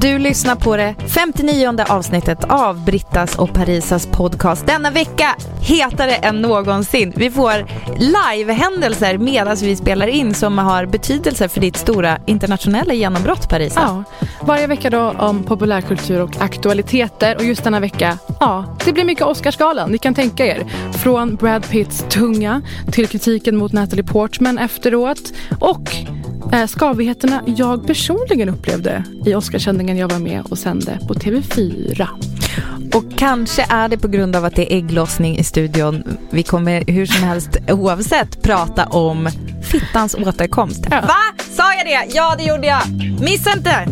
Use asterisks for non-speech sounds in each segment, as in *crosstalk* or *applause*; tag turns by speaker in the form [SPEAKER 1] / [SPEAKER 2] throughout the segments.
[SPEAKER 1] Du lyssnar på det 59 avsnittet av Brittas och Parisas podcast. Denna vecka hetare än någonsin. Vi får livehändelser medan vi spelar in som har betydelse för ditt stora internationella genombrott Parisa.
[SPEAKER 2] Ja, varje vecka då om populärkultur och aktualiteter och just denna vecka, ja, det blir mycket Oscarsgalan. Ni kan tänka er. Från Brad Pitts tunga till kritiken mot Natalie Portman efteråt och skavigheterna jag personligen upplevde i Oscarssändningen jag var med och sände på TV4.
[SPEAKER 1] Och kanske är det på grund av att det är ägglossning i studion. Vi kommer hur som helst oavsett prata om fittans återkomst.
[SPEAKER 2] Ja.
[SPEAKER 1] Va? Sa jag det? Ja, det gjorde jag. Missa inte!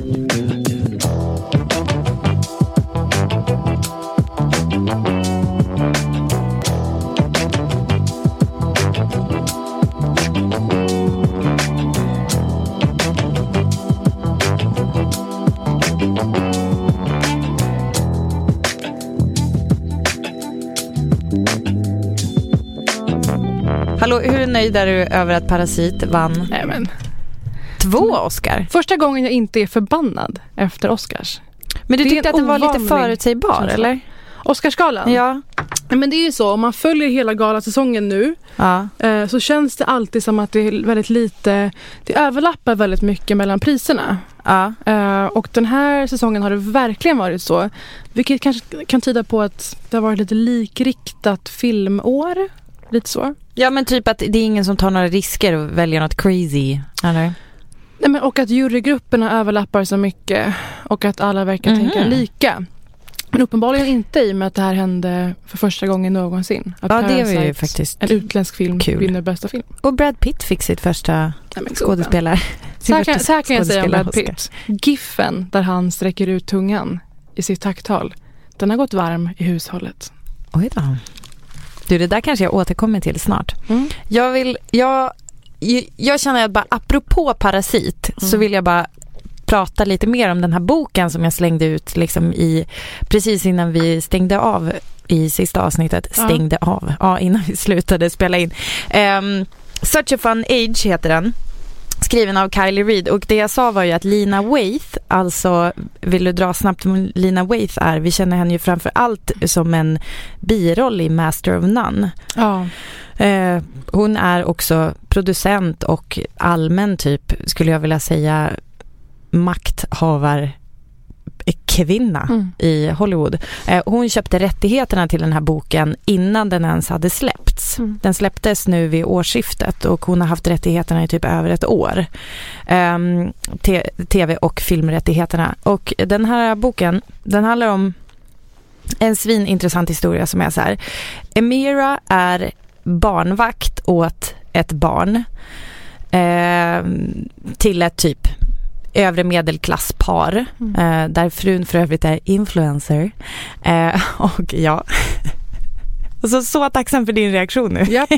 [SPEAKER 1] Hallå, hur nöjd är du över att Parasit vann
[SPEAKER 2] Nej, men.
[SPEAKER 1] två Oscar?
[SPEAKER 2] Första gången jag inte är förbannad efter Oscars.
[SPEAKER 1] Men du
[SPEAKER 2] Det
[SPEAKER 1] tyckte att den var lite förutsägbar,
[SPEAKER 2] känsla.
[SPEAKER 1] eller?
[SPEAKER 2] Oscarsgalan?
[SPEAKER 1] Ja.
[SPEAKER 2] Men det är ju så, om man följer hela galasäsongen nu
[SPEAKER 1] ja.
[SPEAKER 2] eh, så känns det alltid som att det är väldigt lite, det överlappar väldigt mycket mellan priserna.
[SPEAKER 1] ja.
[SPEAKER 2] Eh, och den här säsongen har det verkligen varit så. Vilket kanske kan tyda på att det har varit lite likriktat filmår. Lite så.
[SPEAKER 1] Ja men typ att det är ingen som tar några risker och väljer något crazy, eller?
[SPEAKER 2] Nej, men, och att jurygrupperna överlappar så mycket och att alla verkar
[SPEAKER 1] Mhm.
[SPEAKER 2] tänka lika. Men uppenbarligen inte i och med att det här hände för första gången någonsin. Att
[SPEAKER 1] Ja det var ju faktiskt
[SPEAKER 2] En utländsk film
[SPEAKER 1] Kul.
[SPEAKER 2] vinner bästa film.
[SPEAKER 1] Och Brad Pitt fick sitt första skådespelare.
[SPEAKER 2] Så här, kan,
[SPEAKER 1] första
[SPEAKER 2] så här kan jag säga om Brad. Pitt. Giffen där han sträcker ut tungan i sitt tacktal. Den har gått varm i hushållet.
[SPEAKER 1] Oj då. Du det där kanske jag återkommer till snart.
[SPEAKER 2] Mm.
[SPEAKER 1] Jag vill, jag, jag känner att bara apropå Parasit så
[SPEAKER 2] Mm.
[SPEAKER 1] vill jag bara prata lite mer om den här boken som jag slängde ut liksom i, precis innan vi stängde av i sista avsnittet.
[SPEAKER 2] Ja.
[SPEAKER 1] Stängde av, ja innan vi slutade spela in. Um, Such a fun age heter den. Skriven av Kylie Reid och det jag sa var ju att Lina Waithe, alltså vill du dra snabbt vem Lina Waithe är? Vi känner henne ju framför allt som en biroll i Master of None.
[SPEAKER 2] Ja.
[SPEAKER 1] Eh, hon är också producent och allmän typ, skulle jag vilja säga, makthavar kvinna
[SPEAKER 2] Mm.
[SPEAKER 1] i Hollywood. Eh, hon köpte rättigheterna till den här boken innan den ens hade släppts.
[SPEAKER 2] Mm.
[SPEAKER 1] Den släpptes nu vid årsskiftet och hon har haft rättigheterna i typ över ett år. Te- Tv och filmrättigheterna. Och den här boken, den handlar om en svinintressant historia som är så här. Emira är barnvakt åt ett barn eh, till ett typ övre medelklasspar
[SPEAKER 2] Mm.
[SPEAKER 1] eh, där frun för övrigt är influencer. Eh, *laughs* och ja, *laughs* alltså, så tacksam för din reaktion nu.
[SPEAKER 2] Japp.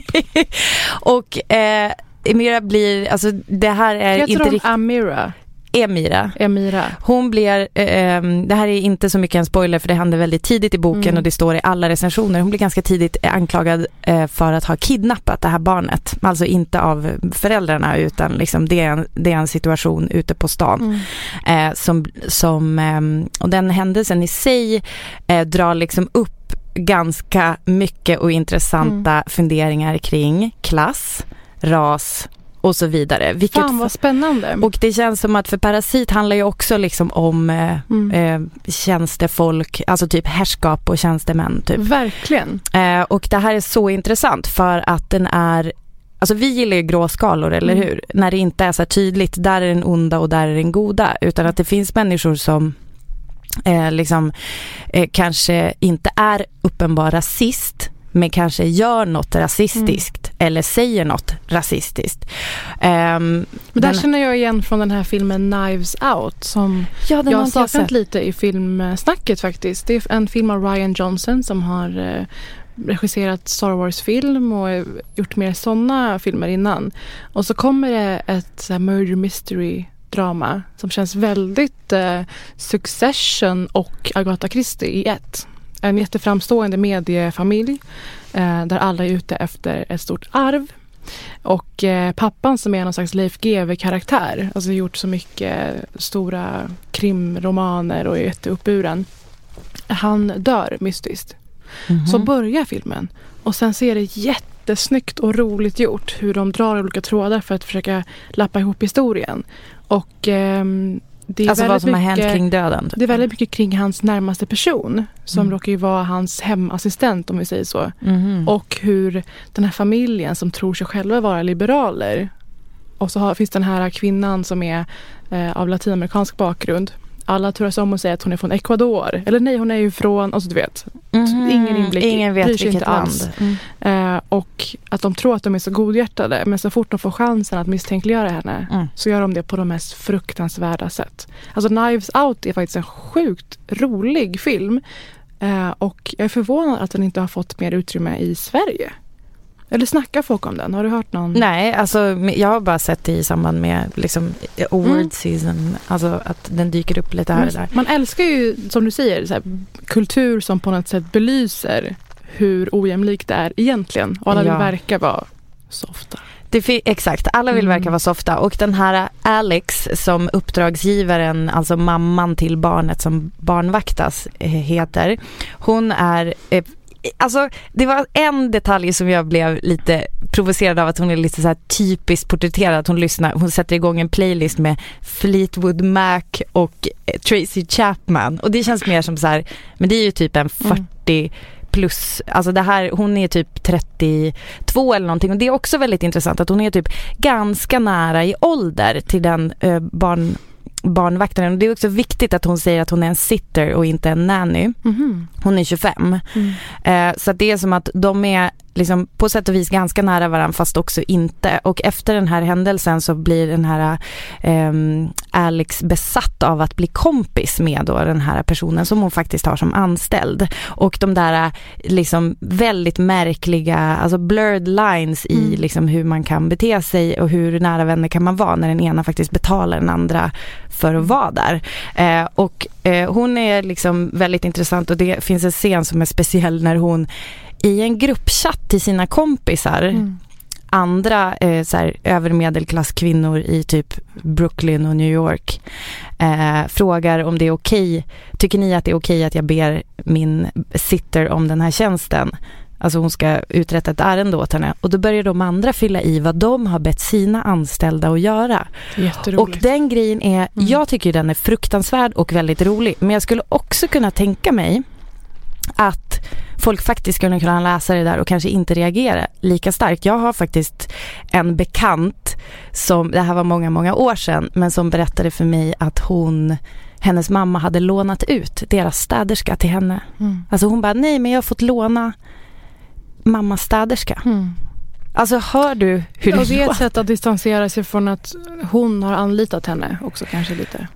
[SPEAKER 2] *laughs*
[SPEAKER 1] och eh, Emira blir, alltså det här är
[SPEAKER 2] Heter
[SPEAKER 1] inte riktigt,
[SPEAKER 2] Amira?
[SPEAKER 1] Emira.
[SPEAKER 2] Emira?
[SPEAKER 1] Hon blir, eh, ehm, det här är inte så mycket en spoiler för det händer väldigt tidigt i boken
[SPEAKER 2] Mm.
[SPEAKER 1] och det står i alla recensioner. Hon blir ganska tidigt anklagad eh, för att ha kidnappat det här barnet. Alltså inte av föräldrarna utan liksom det, är en, det är en situation ute på stan.
[SPEAKER 2] Mm.
[SPEAKER 1] Eh, som, som, ehm, och den händelsen i sig eh, drar liksom upp ganska mycket och intressanta
[SPEAKER 2] Mm.
[SPEAKER 1] funderingar kring klass, ras och så vidare. Vilket
[SPEAKER 2] Fan vad spännande.
[SPEAKER 1] och det känns som att för Parasit handlar ju också liksom om eh,
[SPEAKER 2] Mm.
[SPEAKER 1] eh, tjänstefolk, alltså typ härskap och tjänstemän typ.
[SPEAKER 2] Verkligen.
[SPEAKER 1] Eh, och det här är så intressant för att den är Alltså vi gillar ju gråskalor, eller
[SPEAKER 2] Mm.
[SPEAKER 1] hur? När det inte är så här tydligt, där är den onda och där är den goda. Utan att det finns människor som eh, liksom eh, kanske inte är uppenbar rasist men kanske gör något rasistiskt eller säger något rasistiskt. Ehm,
[SPEAKER 2] Men där
[SPEAKER 1] den-
[SPEAKER 2] känner jag igen från den här filmen Knives Out som
[SPEAKER 1] ja,
[SPEAKER 2] jag
[SPEAKER 1] har jag
[SPEAKER 2] saknat
[SPEAKER 1] sett.
[SPEAKER 2] lite i filmsnacket faktiskt. Det är en film av Ryan Johnson som har eh, regisserat Star Wars-film och eh, gjort mer sådana filmer innan. Och så kommer det ett murder mystery drama som känns väldigt eh, Succession och Agatha Christie i ett. En jätteframstående mediefamilj eh, där alla är ute efter ett stort arv. Och eh, pappan som är någon slags Leif GW-karaktär, alltså gjort så mycket stora krimromaner och är jätteuppburen. Han dör mystiskt.
[SPEAKER 1] Mhm.
[SPEAKER 2] Så börjar filmen och sen ser det jättesnyggt och roligt gjort hur de drar olika trådar för att försöka lappa ihop historien. Och är
[SPEAKER 1] Alltså vad som har hänt
[SPEAKER 2] mycket-
[SPEAKER 1] kring döden. typ.
[SPEAKER 2] det är väldigt mycket kring hans närmaste person som
[SPEAKER 1] Mm.
[SPEAKER 2] råkar ju vara hans hemassistent om vi säger så.
[SPEAKER 1] Mhm.
[SPEAKER 2] Och hur den här familjen som tror sig själva vara liberaler och så har, finns den här kvinnan som är eh, av latinamerikansk bakgrund. Alla turas om och säger att hon är från Ecuador. Eller nej, hon är ju från, alltså du vet.
[SPEAKER 1] Mhm.
[SPEAKER 2] ingen inblick
[SPEAKER 1] Ingen
[SPEAKER 2] bryr
[SPEAKER 1] vet
[SPEAKER 2] sig
[SPEAKER 1] vilket
[SPEAKER 2] inte alls.
[SPEAKER 1] land. Mm.
[SPEAKER 2] Eh, och att de tror att de är så godhjärtade. Men så fort de får chansen att misstänkliggöra henne
[SPEAKER 1] Mm.
[SPEAKER 2] så gör de det på de mest fruktansvärda sätt. Alltså Knives Out är faktiskt en sjukt rolig film. Eh, och jag är förvånad att den inte har fått mer utrymme i Sverige. Eller snackar folk om den? Har du hört någon?
[SPEAKER 1] Nej, alltså jag har bara sett det i samband med liksom award
[SPEAKER 2] Mm.
[SPEAKER 1] season. Alltså att den dyker upp lite här och där.
[SPEAKER 2] Man älskar ju, som du säger, så här, kultur som på något sätt belyser hur ojämlikt det är egentligen. Och alla
[SPEAKER 1] Ja.
[SPEAKER 2] vill verka vara softa.
[SPEAKER 1] Exakt, alla vill
[SPEAKER 2] Mm.
[SPEAKER 1] verka vara softa och den här Alex som uppdragsgivaren, alltså mamman till barnet som barnvaktas eh, heter. Hon är eh, Alltså det var en detalj som jag blev lite provocerad av att hon är lite så här typiskt porträtterad. Att hon lyssnar, hon sätter igång en playlist med Fleetwood Mac och eh, Tracy Chapman. Och det känns mer som så här, men det är ju typ en
[SPEAKER 2] Mm.
[SPEAKER 1] 40 plus, alltså det här, hon är typ 32 eller någonting och det är också väldigt intressant att hon är typ ganska nära i ålder till den eh, barn, barnvaktaren. Och det är också viktigt att hon säger att hon är en sitter och inte en nanny.
[SPEAKER 2] Mhm.
[SPEAKER 1] Hon är 25.
[SPEAKER 2] Mm.
[SPEAKER 1] Eh, så det är som att de är liksom på sätt och vis ganska nära varandra fast också inte. Och efter den här händelsen så blir den här ehm, Alex besatt av att bli kompis med då den här personen som hon faktiskt har som anställd. Och de där liksom väldigt märkliga, alltså blurred lines i
[SPEAKER 2] Mm.
[SPEAKER 1] liksom hur man kan bete sig och hur nära vänner kan man vara när den ena faktiskt betalar den andra för att vara där. Eh, och eh, hon är liksom väldigt intressant och det finns en scen som är speciell när hon i en gruppchatt till sina kompisar,
[SPEAKER 2] Mm.
[SPEAKER 1] andra eh, så här, övermedelklasskvinnor i typ Brooklyn och New York, eh, frågar om det är okej, tycker ni att det är okej att jag ber min sitter om den här tjänsten? Alltså hon ska uträtta ett ärende åt henne. Och då börjar de andra fylla i vad de har bett sina anställda att göra. Och den grejen är,
[SPEAKER 2] Mm.
[SPEAKER 1] jag tycker den är fruktansvärd och väldigt rolig. Men jag skulle också kunna tänka mig att folk faktiskt skulle kunna läsa det där och kanske inte reagera lika starkt. Jag har faktiskt en bekant som, det här var många, många år sedan, men som berättade för mig att hon hennes mamma hade lånat ut deras städerska till henne.
[SPEAKER 2] Mm.
[SPEAKER 1] Alltså hon bara, nej men jag har fått låna mammas städerska.
[SPEAKER 2] Mm.
[SPEAKER 1] Alltså hör du hur det
[SPEAKER 2] Och det är ett
[SPEAKER 1] låter?
[SPEAKER 2] sätt att distansera sig från att hon har anlitat henne också kanske lite.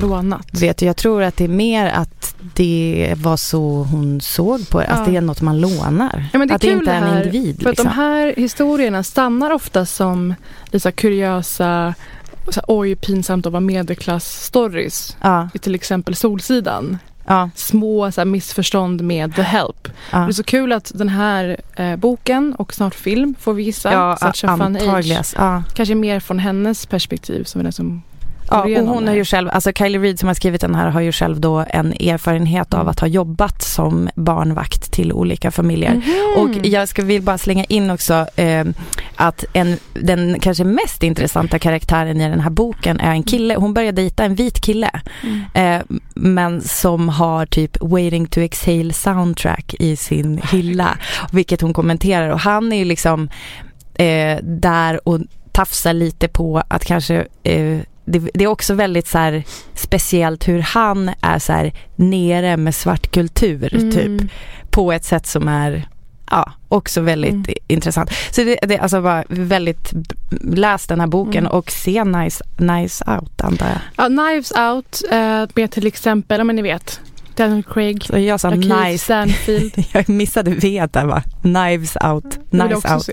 [SPEAKER 2] Lånat.
[SPEAKER 1] Vet du, jag tror att det är mer att det var så hon såg på det. Att
[SPEAKER 2] Ja.
[SPEAKER 1] det är något man lånar.
[SPEAKER 2] Ja, det
[SPEAKER 1] att det inte är en
[SPEAKER 2] här,
[SPEAKER 1] individ.
[SPEAKER 2] För att
[SPEAKER 1] liksom.
[SPEAKER 2] de här historierna stannar ofta som lite kuriösa, så här, oj pinsamt att vara medelklass-stories.
[SPEAKER 1] ja,
[SPEAKER 2] I till exempel Solsidan.
[SPEAKER 1] ja,
[SPEAKER 2] Små så här, missförstånd med The Help.
[SPEAKER 1] ja.
[SPEAKER 2] Det är så kul att den här eh, boken och snart film får vi gissa.
[SPEAKER 1] Ja,
[SPEAKER 2] Such a fun age. Kanske mer från hennes perspektiv som är den som
[SPEAKER 1] Ja, och hon har ju själv, alltså Kylie Reid som har skrivit den här har ju själv då en erfarenhet mm. av att ha jobbat som barnvakt till olika familjer. Mm -hmm. Och jag ska vill bara slänga in också eh, att en, den kanske mest intressanta karaktären i den här boken är en kille, hon börjar dejta en vit kille. Mm. Eh, men som har typ Waiting to Exhale soundtrack i sin hylla. Vilket hon kommenterar och han är ju liksom eh, där och tafsar lite på att kanske eh, det, det, är också väldigt så här, speciellt hur han är så här, nere med svart kultur mm. typ på ett sätt som är ja, också väldigt mm. intressant. Så det, det alltså bara väldigt, läs den här boken mm. och se Nice, nice Out antar jag.
[SPEAKER 2] Ja, Knives Out eh, med till exempel, ja men ni vet Daniel Craig,
[SPEAKER 1] så jag sa nice.
[SPEAKER 2] Stanfield. *laughs*
[SPEAKER 1] jag missade V där va? Knives Out, Nice Out.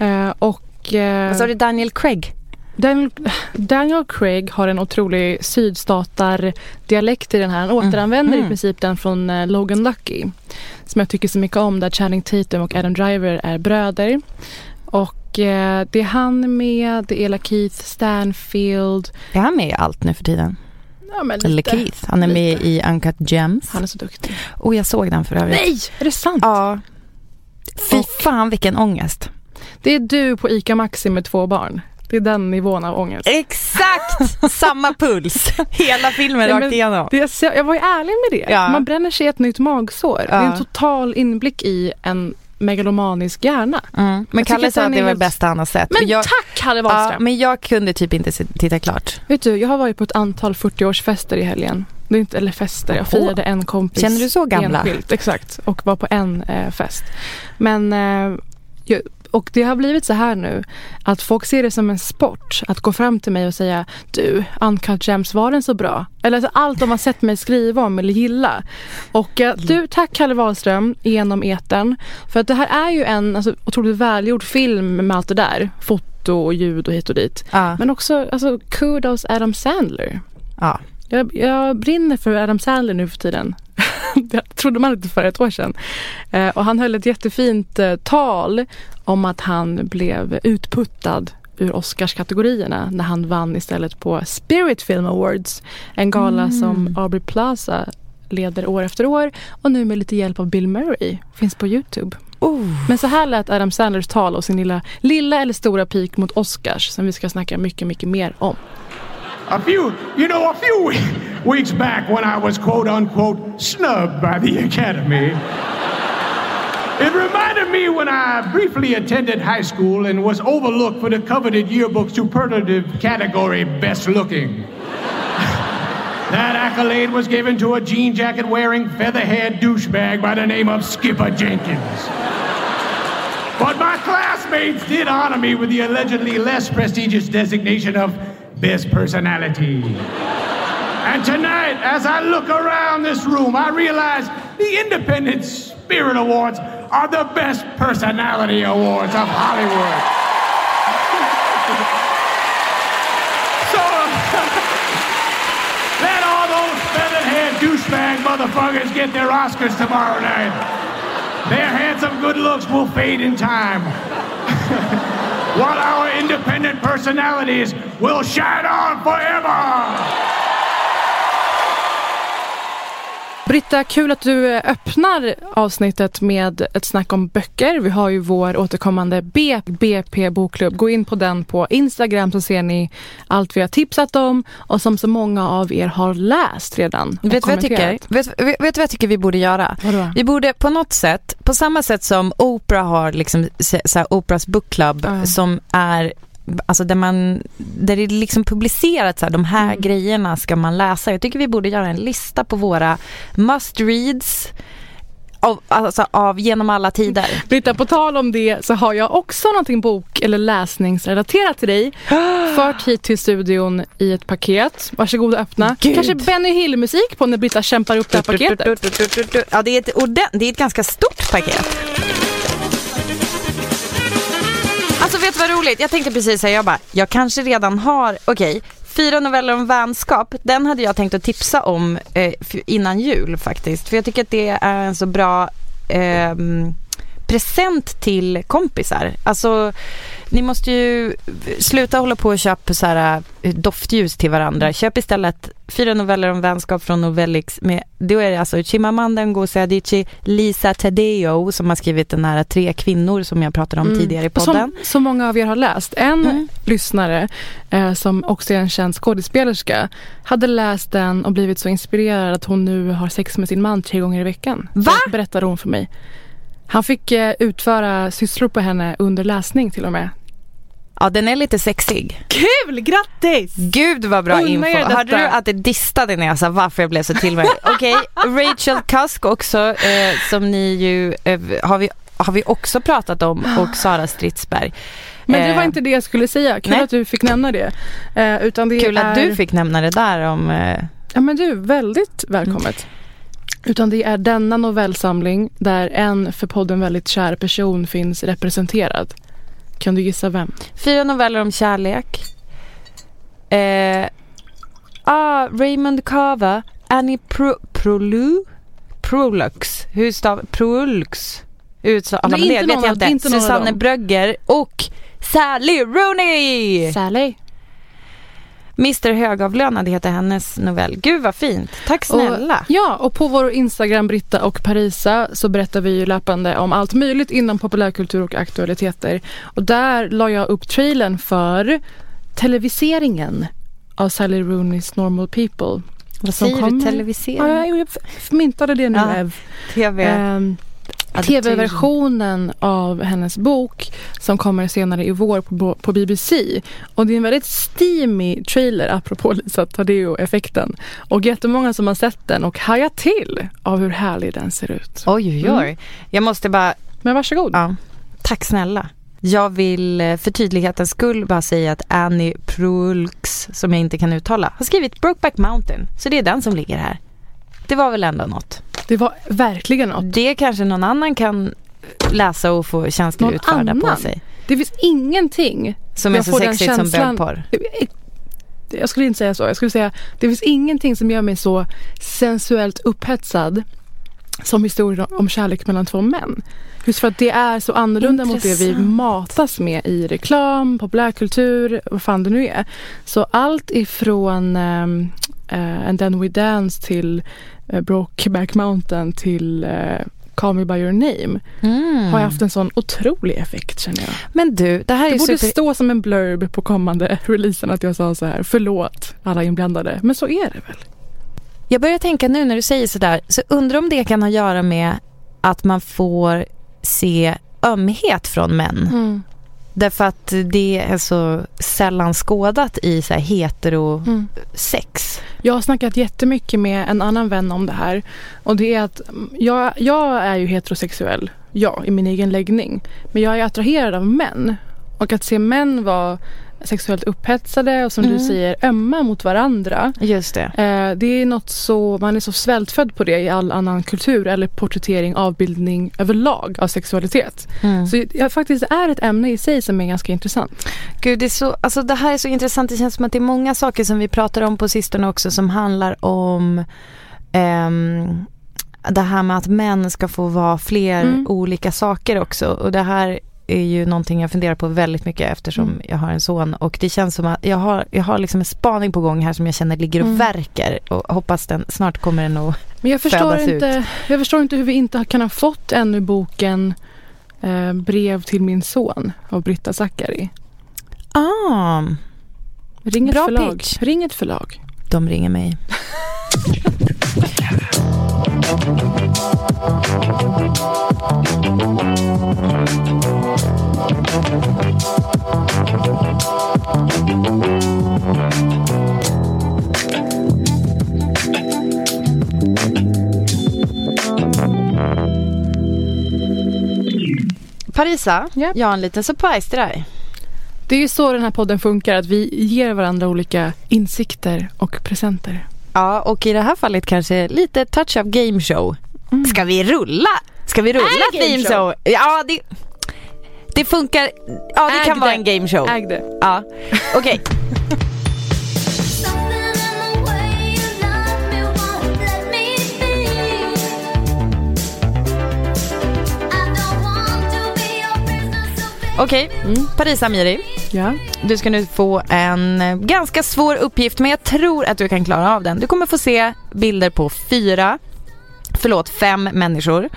[SPEAKER 2] Uh, och... Uh,
[SPEAKER 1] Vad sa du, Daniel Craig?
[SPEAKER 2] Daniel, Daniel Craig har en otrolig sydstatar-dialekt i den här. Han mm. återanvänder mm. i princip den från uh, Logan Lucky. Som jag tycker så mycket om där Channing Tatum och Adam Driver är bröder. Och det är han med, det är Lakeith Stanfield.
[SPEAKER 1] Är han med i allt nu för tiden?
[SPEAKER 2] Ja, men
[SPEAKER 1] Eller Keith. Han är lite. med i Uncut Gems.
[SPEAKER 2] Han är så duktig.
[SPEAKER 1] Och jag såg den för övrigt.
[SPEAKER 2] Nej, är det sant?
[SPEAKER 1] Ja. Fy fan vilken ångest.
[SPEAKER 2] Det är du på ICA Maxi med två barn. Det är den nivån av ångest.
[SPEAKER 1] Exakt *laughs* samma puls. Hela filmen ja, rakt igenom.
[SPEAKER 2] Det, jag var ju ärlig med det. Ja. Man bränner sig ett nytt magsår. Ja. Det är en total inblick i en megalomanisk hjärna.
[SPEAKER 1] Mm. Men Kalle sa att det var det bästa han har sett.
[SPEAKER 2] Men jag, tack Kalle Wahlström! Ja,
[SPEAKER 1] men jag kunde typ inte titta klart.
[SPEAKER 2] Vet du, jag har varit på ett antal 40-årsfester i helgen. Det är inte, eller fester, jag firade en kompis.
[SPEAKER 1] Känner du så gamla?
[SPEAKER 2] Enskilt, exakt, och var på en eh, fest. Men eh, och det har blivit så här nu att folk ser det som en sport att gå fram till mig och säga Du, Uncut Gems, var den så bra? Eller alltså, allt de har sett mig skriva om eller gilla. Och du, tack Kalle Wahlström genom eten För att det här är ju en alltså, otroligt välgjord film med allt det där. Foto och ljud och hit och dit.
[SPEAKER 1] Ja.
[SPEAKER 2] Men också alltså, kudos Adam Sandler.
[SPEAKER 1] Ja.
[SPEAKER 2] Jag, jag brinner för Adam Sandler nu för tiden. *laughs* det trodde man inte för ett år sedan. Eh, och han höll ett jättefint eh, tal om att han blev utputtad ur Oscarskategorierna när han vann istället på Spirit Film Awards. En gala mm. som Aubrey Plaza leder år efter år och nu med lite hjälp av Bill Murray. Finns på Youtube.
[SPEAKER 1] Oh.
[SPEAKER 2] Men så här lät Adam Sandlers tal och sin lilla, lilla eller stora pik mot Oscars som vi ska snacka mycket, mycket mer om.
[SPEAKER 3] A few, you know, a few weeks back when I was quote unquote snubbed by the *laughs* Academy. It reminded me when I briefly attended high school and was overlooked for the coveted yearbook superlative category Best Looking. *laughs* that accolade was given to a jean jacket wearing, feather-haired douchebag by the name of Skipper Jenkins. But my classmates did honor me with the allegedly less prestigious designation of Best Personality. And tonight, as I look around this room, I realize the Independent Spirit Awards are the best personality awards of Hollywood. *laughs* so, *laughs* let all those feathered-haired douchebag motherfuckers get their Oscars tomorrow night. Their handsome good looks will fade in time. *laughs* While our independent personalities will shine on forever!
[SPEAKER 2] Britta, kul att du öppnar avsnittet med ett snack om böcker. Vi har ju vår återkommande BP bokklubb. Gå in på den på Instagram så ser ni allt vi har tipsat om och som så många av er har läst redan.
[SPEAKER 1] Vet du vad jag tycker? Vet, vet, vad jag tycker vi borde göra?
[SPEAKER 2] Vadå?
[SPEAKER 1] Vi borde på något sätt, på samma sätt som Oprah har liksom så här, Oprahs bookclub uh. som är alltså där man, där det är liksom publicerat så här, de här mm. grejerna ska man läsa. Jag tycker vi borde göra en lista på våra must reads av, alltså av genom alla tider.
[SPEAKER 2] Britta, på tal om det så har jag också någonting bok eller läsningsrelaterat till dig. *gasps* Fört hit till studion i ett paket. Varsågod och öppna. Gud. Kanske Benny Hill-musik på när Britta kämpar upp det här paketet.
[SPEAKER 1] Ja, det är ett, det är ett ganska stort paket. Alltså vet du vad roligt? Jag tänkte precis säga, jag bara, jag kanske redan har, okej, okay, fyra noveller om vänskap, den hade jag tänkt att tipsa om eh, innan jul faktiskt. För jag tycker att det är en så bra eh, present till kompisar. Alltså, ni måste ju sluta hålla på och köpa så här eh, doftljus till varandra. Köp istället fyra noveller om vänskap från Novellix. Med, då är det alltså Chimamanda Ngozi Adichie, Lisa Tadeo som har skrivit den här Tre kvinnor som jag pratade om
[SPEAKER 2] Mm.
[SPEAKER 1] tidigare i
[SPEAKER 2] Och Som,
[SPEAKER 1] podden.
[SPEAKER 2] som många av er har läst. En
[SPEAKER 1] Mm.
[SPEAKER 2] lyssnare eh, som också är en känd skådespelerska hade läst den och blivit så inspirerad att hon nu har sex med sin man tre gånger i veckan.
[SPEAKER 1] Va?
[SPEAKER 2] Berättade hon för mig. Han fick eh, utföra sysslor på henne under läsning till och med.
[SPEAKER 1] Ja, den är lite sexig.
[SPEAKER 2] Kul, grattis!
[SPEAKER 1] Gud vad bra
[SPEAKER 2] Unna
[SPEAKER 1] info. Hörde du att det distade när jag sa varför jag blev så tillverkad? *laughs* Okej, Rachel Cusk också eh, som ni ju eh, har, vi, har vi också pratat om och *gasps* Sara Stridsberg.
[SPEAKER 2] Men det var
[SPEAKER 1] Eh,
[SPEAKER 2] inte det jag skulle säga. Kul
[SPEAKER 1] nej.
[SPEAKER 2] att du fick nämna det. Eh, utan det
[SPEAKER 1] Kul
[SPEAKER 2] är...
[SPEAKER 1] att du fick nämna det där om... Eh,
[SPEAKER 2] Ja men du, väldigt välkommet. Utan det är denna novellsamling där en för podden väldigt kär person finns representerad. Kan du gissa vem?
[SPEAKER 1] fyra noveller om kärlek. Eh, ah, Raymond Carver, Annie Pro, Prolu, Prolux, hur stav, Prolux, utstavar
[SPEAKER 2] Det
[SPEAKER 1] Vet jag inte. Susanne. Brögger och Sally Rooney!
[SPEAKER 2] Sally.
[SPEAKER 1] Mr Högavlönad heter hennes novell. Gud vad fint. Tack snälla.
[SPEAKER 2] Och, ja, och på vår Instagram Britta och Parisa så berättar vi ju löpande om allt möjligt inom populärkultur och aktualiteter. Och där la jag upp trailern för televiseringen av Sally Rooneys Normal People.
[SPEAKER 1] vad säger du?
[SPEAKER 2] kommer-
[SPEAKER 1] Televisering?
[SPEAKER 2] Ja, jag myntade det nu
[SPEAKER 1] Ja,
[SPEAKER 2] Ev.
[SPEAKER 1] TV?
[SPEAKER 2] Ehm,
[SPEAKER 1] Adaptation.
[SPEAKER 2] Tv-versionen av hennes bok som kommer senare i vår på, på BBC. Och det är en väldigt steamy trailer apropå Lisa Tadeo-effekten. Och jättemånga som har sett den och hajat till av hur härlig den ser ut.
[SPEAKER 1] Oj, oj, oj.
[SPEAKER 2] Mm.
[SPEAKER 1] Jag måste bara
[SPEAKER 2] Men varsågod.
[SPEAKER 1] Ja, tack snälla. Jag vill eh, för tydlighetens skull bara säga att Annie Proulx, som jag inte kan uttala, har skrivit Brokeback Mountain. Så det är den som ligger här. Det var väl ändå något.
[SPEAKER 2] Det var verkligen något.
[SPEAKER 1] Det kanske någon annan kan läsa och få känslor
[SPEAKER 2] Någon
[SPEAKER 1] utförda på
[SPEAKER 2] annan?
[SPEAKER 1] sig.
[SPEAKER 2] Det finns ingenting.
[SPEAKER 1] Som är så sexigt som bögporr.
[SPEAKER 2] Jag skulle inte säga så. Jag skulle säga det finns ingenting som gör mig så sensuellt upphetsad som historier om kärlek mellan två män. Just för att det är så annorlunda mot det vi
[SPEAKER 1] Intressant.
[SPEAKER 2] matas med i reklam, populärkultur, vad fan det nu är. Så allt ifrån um, And then we dance till uh, Brokeback Mountain till uh, Call me by your name
[SPEAKER 1] Mm.
[SPEAKER 2] har haft en sån otrolig effekt känner jag.
[SPEAKER 1] Men du, det här är
[SPEAKER 2] Det
[SPEAKER 1] ju
[SPEAKER 2] borde
[SPEAKER 1] super...
[SPEAKER 2] stå som en blurb på kommande *laughs* releasen att jag sa så här, förlåt alla inblandade. Men så är det väl?
[SPEAKER 1] Jag börjar tänka nu när du säger sådär, så undrar om det kan ha att göra med att man får se ömhet från män. Därför att det är så sällan skådat i så här hetero
[SPEAKER 2] Mm.
[SPEAKER 1] sex.
[SPEAKER 2] Jag har snackat jättemycket med en annan vän om det här. Och det är att mm, jag, jag är ju heterosexuell, ja, i min egen läggning. Men jag är attraherad av män. Och att se män vara sexuellt upphetsade och som du
[SPEAKER 1] Mm.
[SPEAKER 2] säger ömma mot varandra.
[SPEAKER 1] Just det.
[SPEAKER 2] Eh, det är något så, man är så svältfödd på det i all annan kultur eller porträttering, avbildning överlag av sexualitet.
[SPEAKER 1] Mm.
[SPEAKER 2] Så det faktiskt är ett ämne i sig som är ganska intressant.
[SPEAKER 1] Gud, det, är så, alltså det här är så intressant. Det känns som att det är många saker som vi pratar om på sistone också som handlar om ehm, det här med att män ska få vara fler
[SPEAKER 2] Mm.
[SPEAKER 1] olika saker också. Och det här är ju någonting jag funderar på väldigt mycket eftersom
[SPEAKER 2] Mm.
[SPEAKER 1] jag har en son. Och det känns som att jag har, jag har liksom en spaning på gång här som jag känner ligger och
[SPEAKER 2] Mm.
[SPEAKER 1] verkar. Och hoppas den, snart kommer den att...
[SPEAKER 2] Men jag förstår,
[SPEAKER 1] födas
[SPEAKER 2] inte, jag förstår inte hur vi inte kan ha fått ännu boken eh, Brev till min son av Britta Zackari.
[SPEAKER 1] Ah,
[SPEAKER 2] Ring ett
[SPEAKER 1] Bra
[SPEAKER 2] förlag.
[SPEAKER 1] pitch.
[SPEAKER 2] Ring ett förlag.
[SPEAKER 1] de ringer mig. *laughs* Parisa,
[SPEAKER 2] Japp.
[SPEAKER 1] jag har en liten surprise till dig.
[SPEAKER 2] Det är ju så den här podden funkar, att vi ger varandra olika insikter och presenter.
[SPEAKER 1] Ja, och i det här fallet kanske lite touch of game show.
[SPEAKER 2] Mm.
[SPEAKER 1] Ska vi rulla? Ska vi rulla theme
[SPEAKER 2] show?
[SPEAKER 1] Ja, det, det funkar. Ja, det kan vara en game show.
[SPEAKER 2] Äg det.
[SPEAKER 1] Ja, okej. *laughs* Okej, Paris Amiri.
[SPEAKER 2] Ja.
[SPEAKER 1] Du ska nu få en eh, ganska svår uppgift men jag tror att du kan klara av den. Du kommer få se bilder på fyra, förlåt fem människor.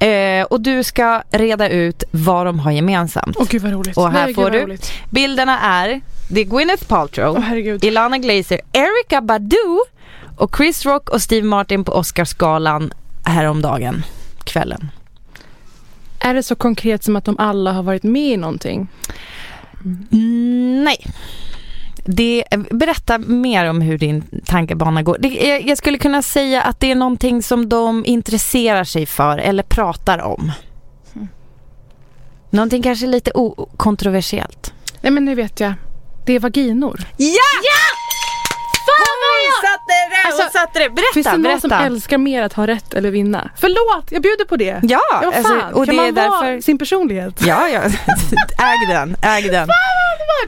[SPEAKER 1] Eh, och du ska reda ut vad de har gemensamt.
[SPEAKER 2] Åh gud vad roligt.
[SPEAKER 1] Och här
[SPEAKER 2] Nej,
[SPEAKER 1] får du
[SPEAKER 2] roligt.
[SPEAKER 1] bilderna är det är Gwyneth Paltrow,
[SPEAKER 2] herregud.
[SPEAKER 1] Ilana Glazer, Erika Badu och Chris Rock och Steve Martin på Oscarsgalan häromdagen, kvällen.
[SPEAKER 2] Är det så konkret som att de alla har varit med i någonting?
[SPEAKER 1] Mm, nej. Det, berätta mer om hur din tankebana går. Det, jag, jag skulle kunna säga att det är någonting som de intresserar sig för eller pratar om. Någonting kanske lite okontroversiellt.
[SPEAKER 2] Nej men nu vet jag. Det är vaginor.
[SPEAKER 1] Ja! Fan vad jag satte det!
[SPEAKER 2] Alltså,
[SPEAKER 1] Hon satte det! Berätta,
[SPEAKER 2] Finns det någon som
[SPEAKER 1] berätta.
[SPEAKER 2] älskar mer att ha rätt eller vinna? Förlåt, jag bjuder på det.
[SPEAKER 1] Ja,
[SPEAKER 2] Ja,
[SPEAKER 1] alltså,
[SPEAKER 2] fan.
[SPEAKER 1] och
[SPEAKER 2] kan
[SPEAKER 1] det
[SPEAKER 2] man
[SPEAKER 1] är
[SPEAKER 2] vara
[SPEAKER 1] därför...
[SPEAKER 2] sin personlighet?
[SPEAKER 1] Ja, ja. *laughs* Äg den, äg den.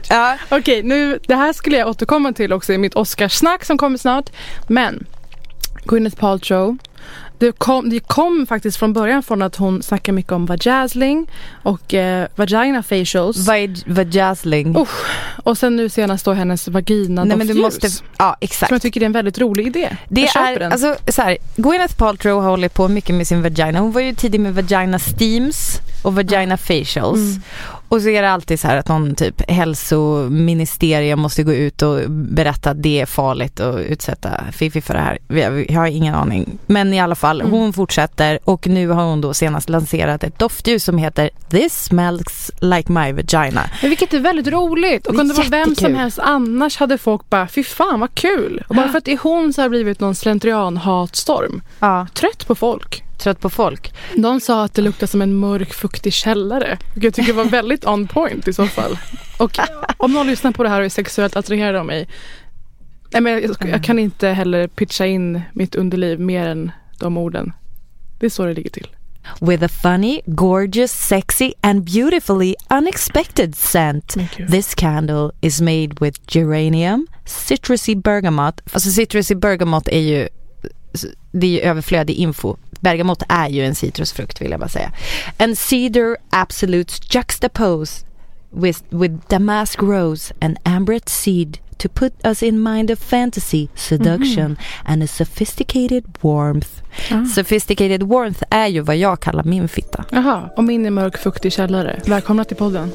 [SPEAKER 1] Ja.
[SPEAKER 2] Okej, nu, det här skulle jag återkomma till också i mitt Oscarssnack som kommer snart. Men Gwyneth Paltrow. Det kom, det kom faktiskt från början från att hon snackar mycket om vajazzling och eh, vagina facials.
[SPEAKER 1] Vad vajazzling?
[SPEAKER 2] Oh, och sen nu senast då hennes vagina
[SPEAKER 1] Nej men du måste, ja exakt.
[SPEAKER 2] Som jag tycker är en väldigt rolig idé.
[SPEAKER 1] Det
[SPEAKER 2] jag
[SPEAKER 1] är,
[SPEAKER 2] den.
[SPEAKER 1] alltså så här, Gwyneth Paltrow har hållit på mycket med sin vagina. Hon var ju tidig med vagina steams och vagina facials.
[SPEAKER 2] Mm.
[SPEAKER 1] Och så är det alltid så här att någon typ hälsoministerium måste gå ut och berätta att det är farligt att utsätta Fifi för det här. Jag, har ingen aning. Men i alla fall,
[SPEAKER 2] Mm.
[SPEAKER 1] hon fortsätter och nu har hon då senast lanserat ett doftljus som heter This smells like my vagina.
[SPEAKER 2] Men vilket är väldigt roligt. Och om det var vem som helst annars hade folk bara, fy fan vad kul. Och bara för att det är hon så har blivit någon slentrian-hatstorm.
[SPEAKER 1] Ja,
[SPEAKER 2] Trött på folk.
[SPEAKER 1] Trött på folk.
[SPEAKER 2] De sa att det luktar som en mörk fuktig källare. Vilket jag tycker var väldigt on point i så fall. Och om någon lyssnar på det här och är sexuellt attraherad av mig. Nej men jag, jag kan inte heller pitcha in mitt underliv mer än de orden. Det är så det ligger till.
[SPEAKER 1] With a funny, gorgeous, sexy and beautifully unexpected scent. This candle is made with geranium, citrusy bergamot. Alltså citrusy bergamot är ju, det är ju överflödig info. Bergamot är ju en citrusfrukt vill jag bara säga. And cedar absolutes juxtaposed with, with damask rose and ambret seed to put us in mind of fantasy, seduction and a sophisticated warmth. Sophisticated warmth är ju vad jag kallar min fitta.
[SPEAKER 2] Jaha, och min är mörk fuktig källare. Välkomna till podden.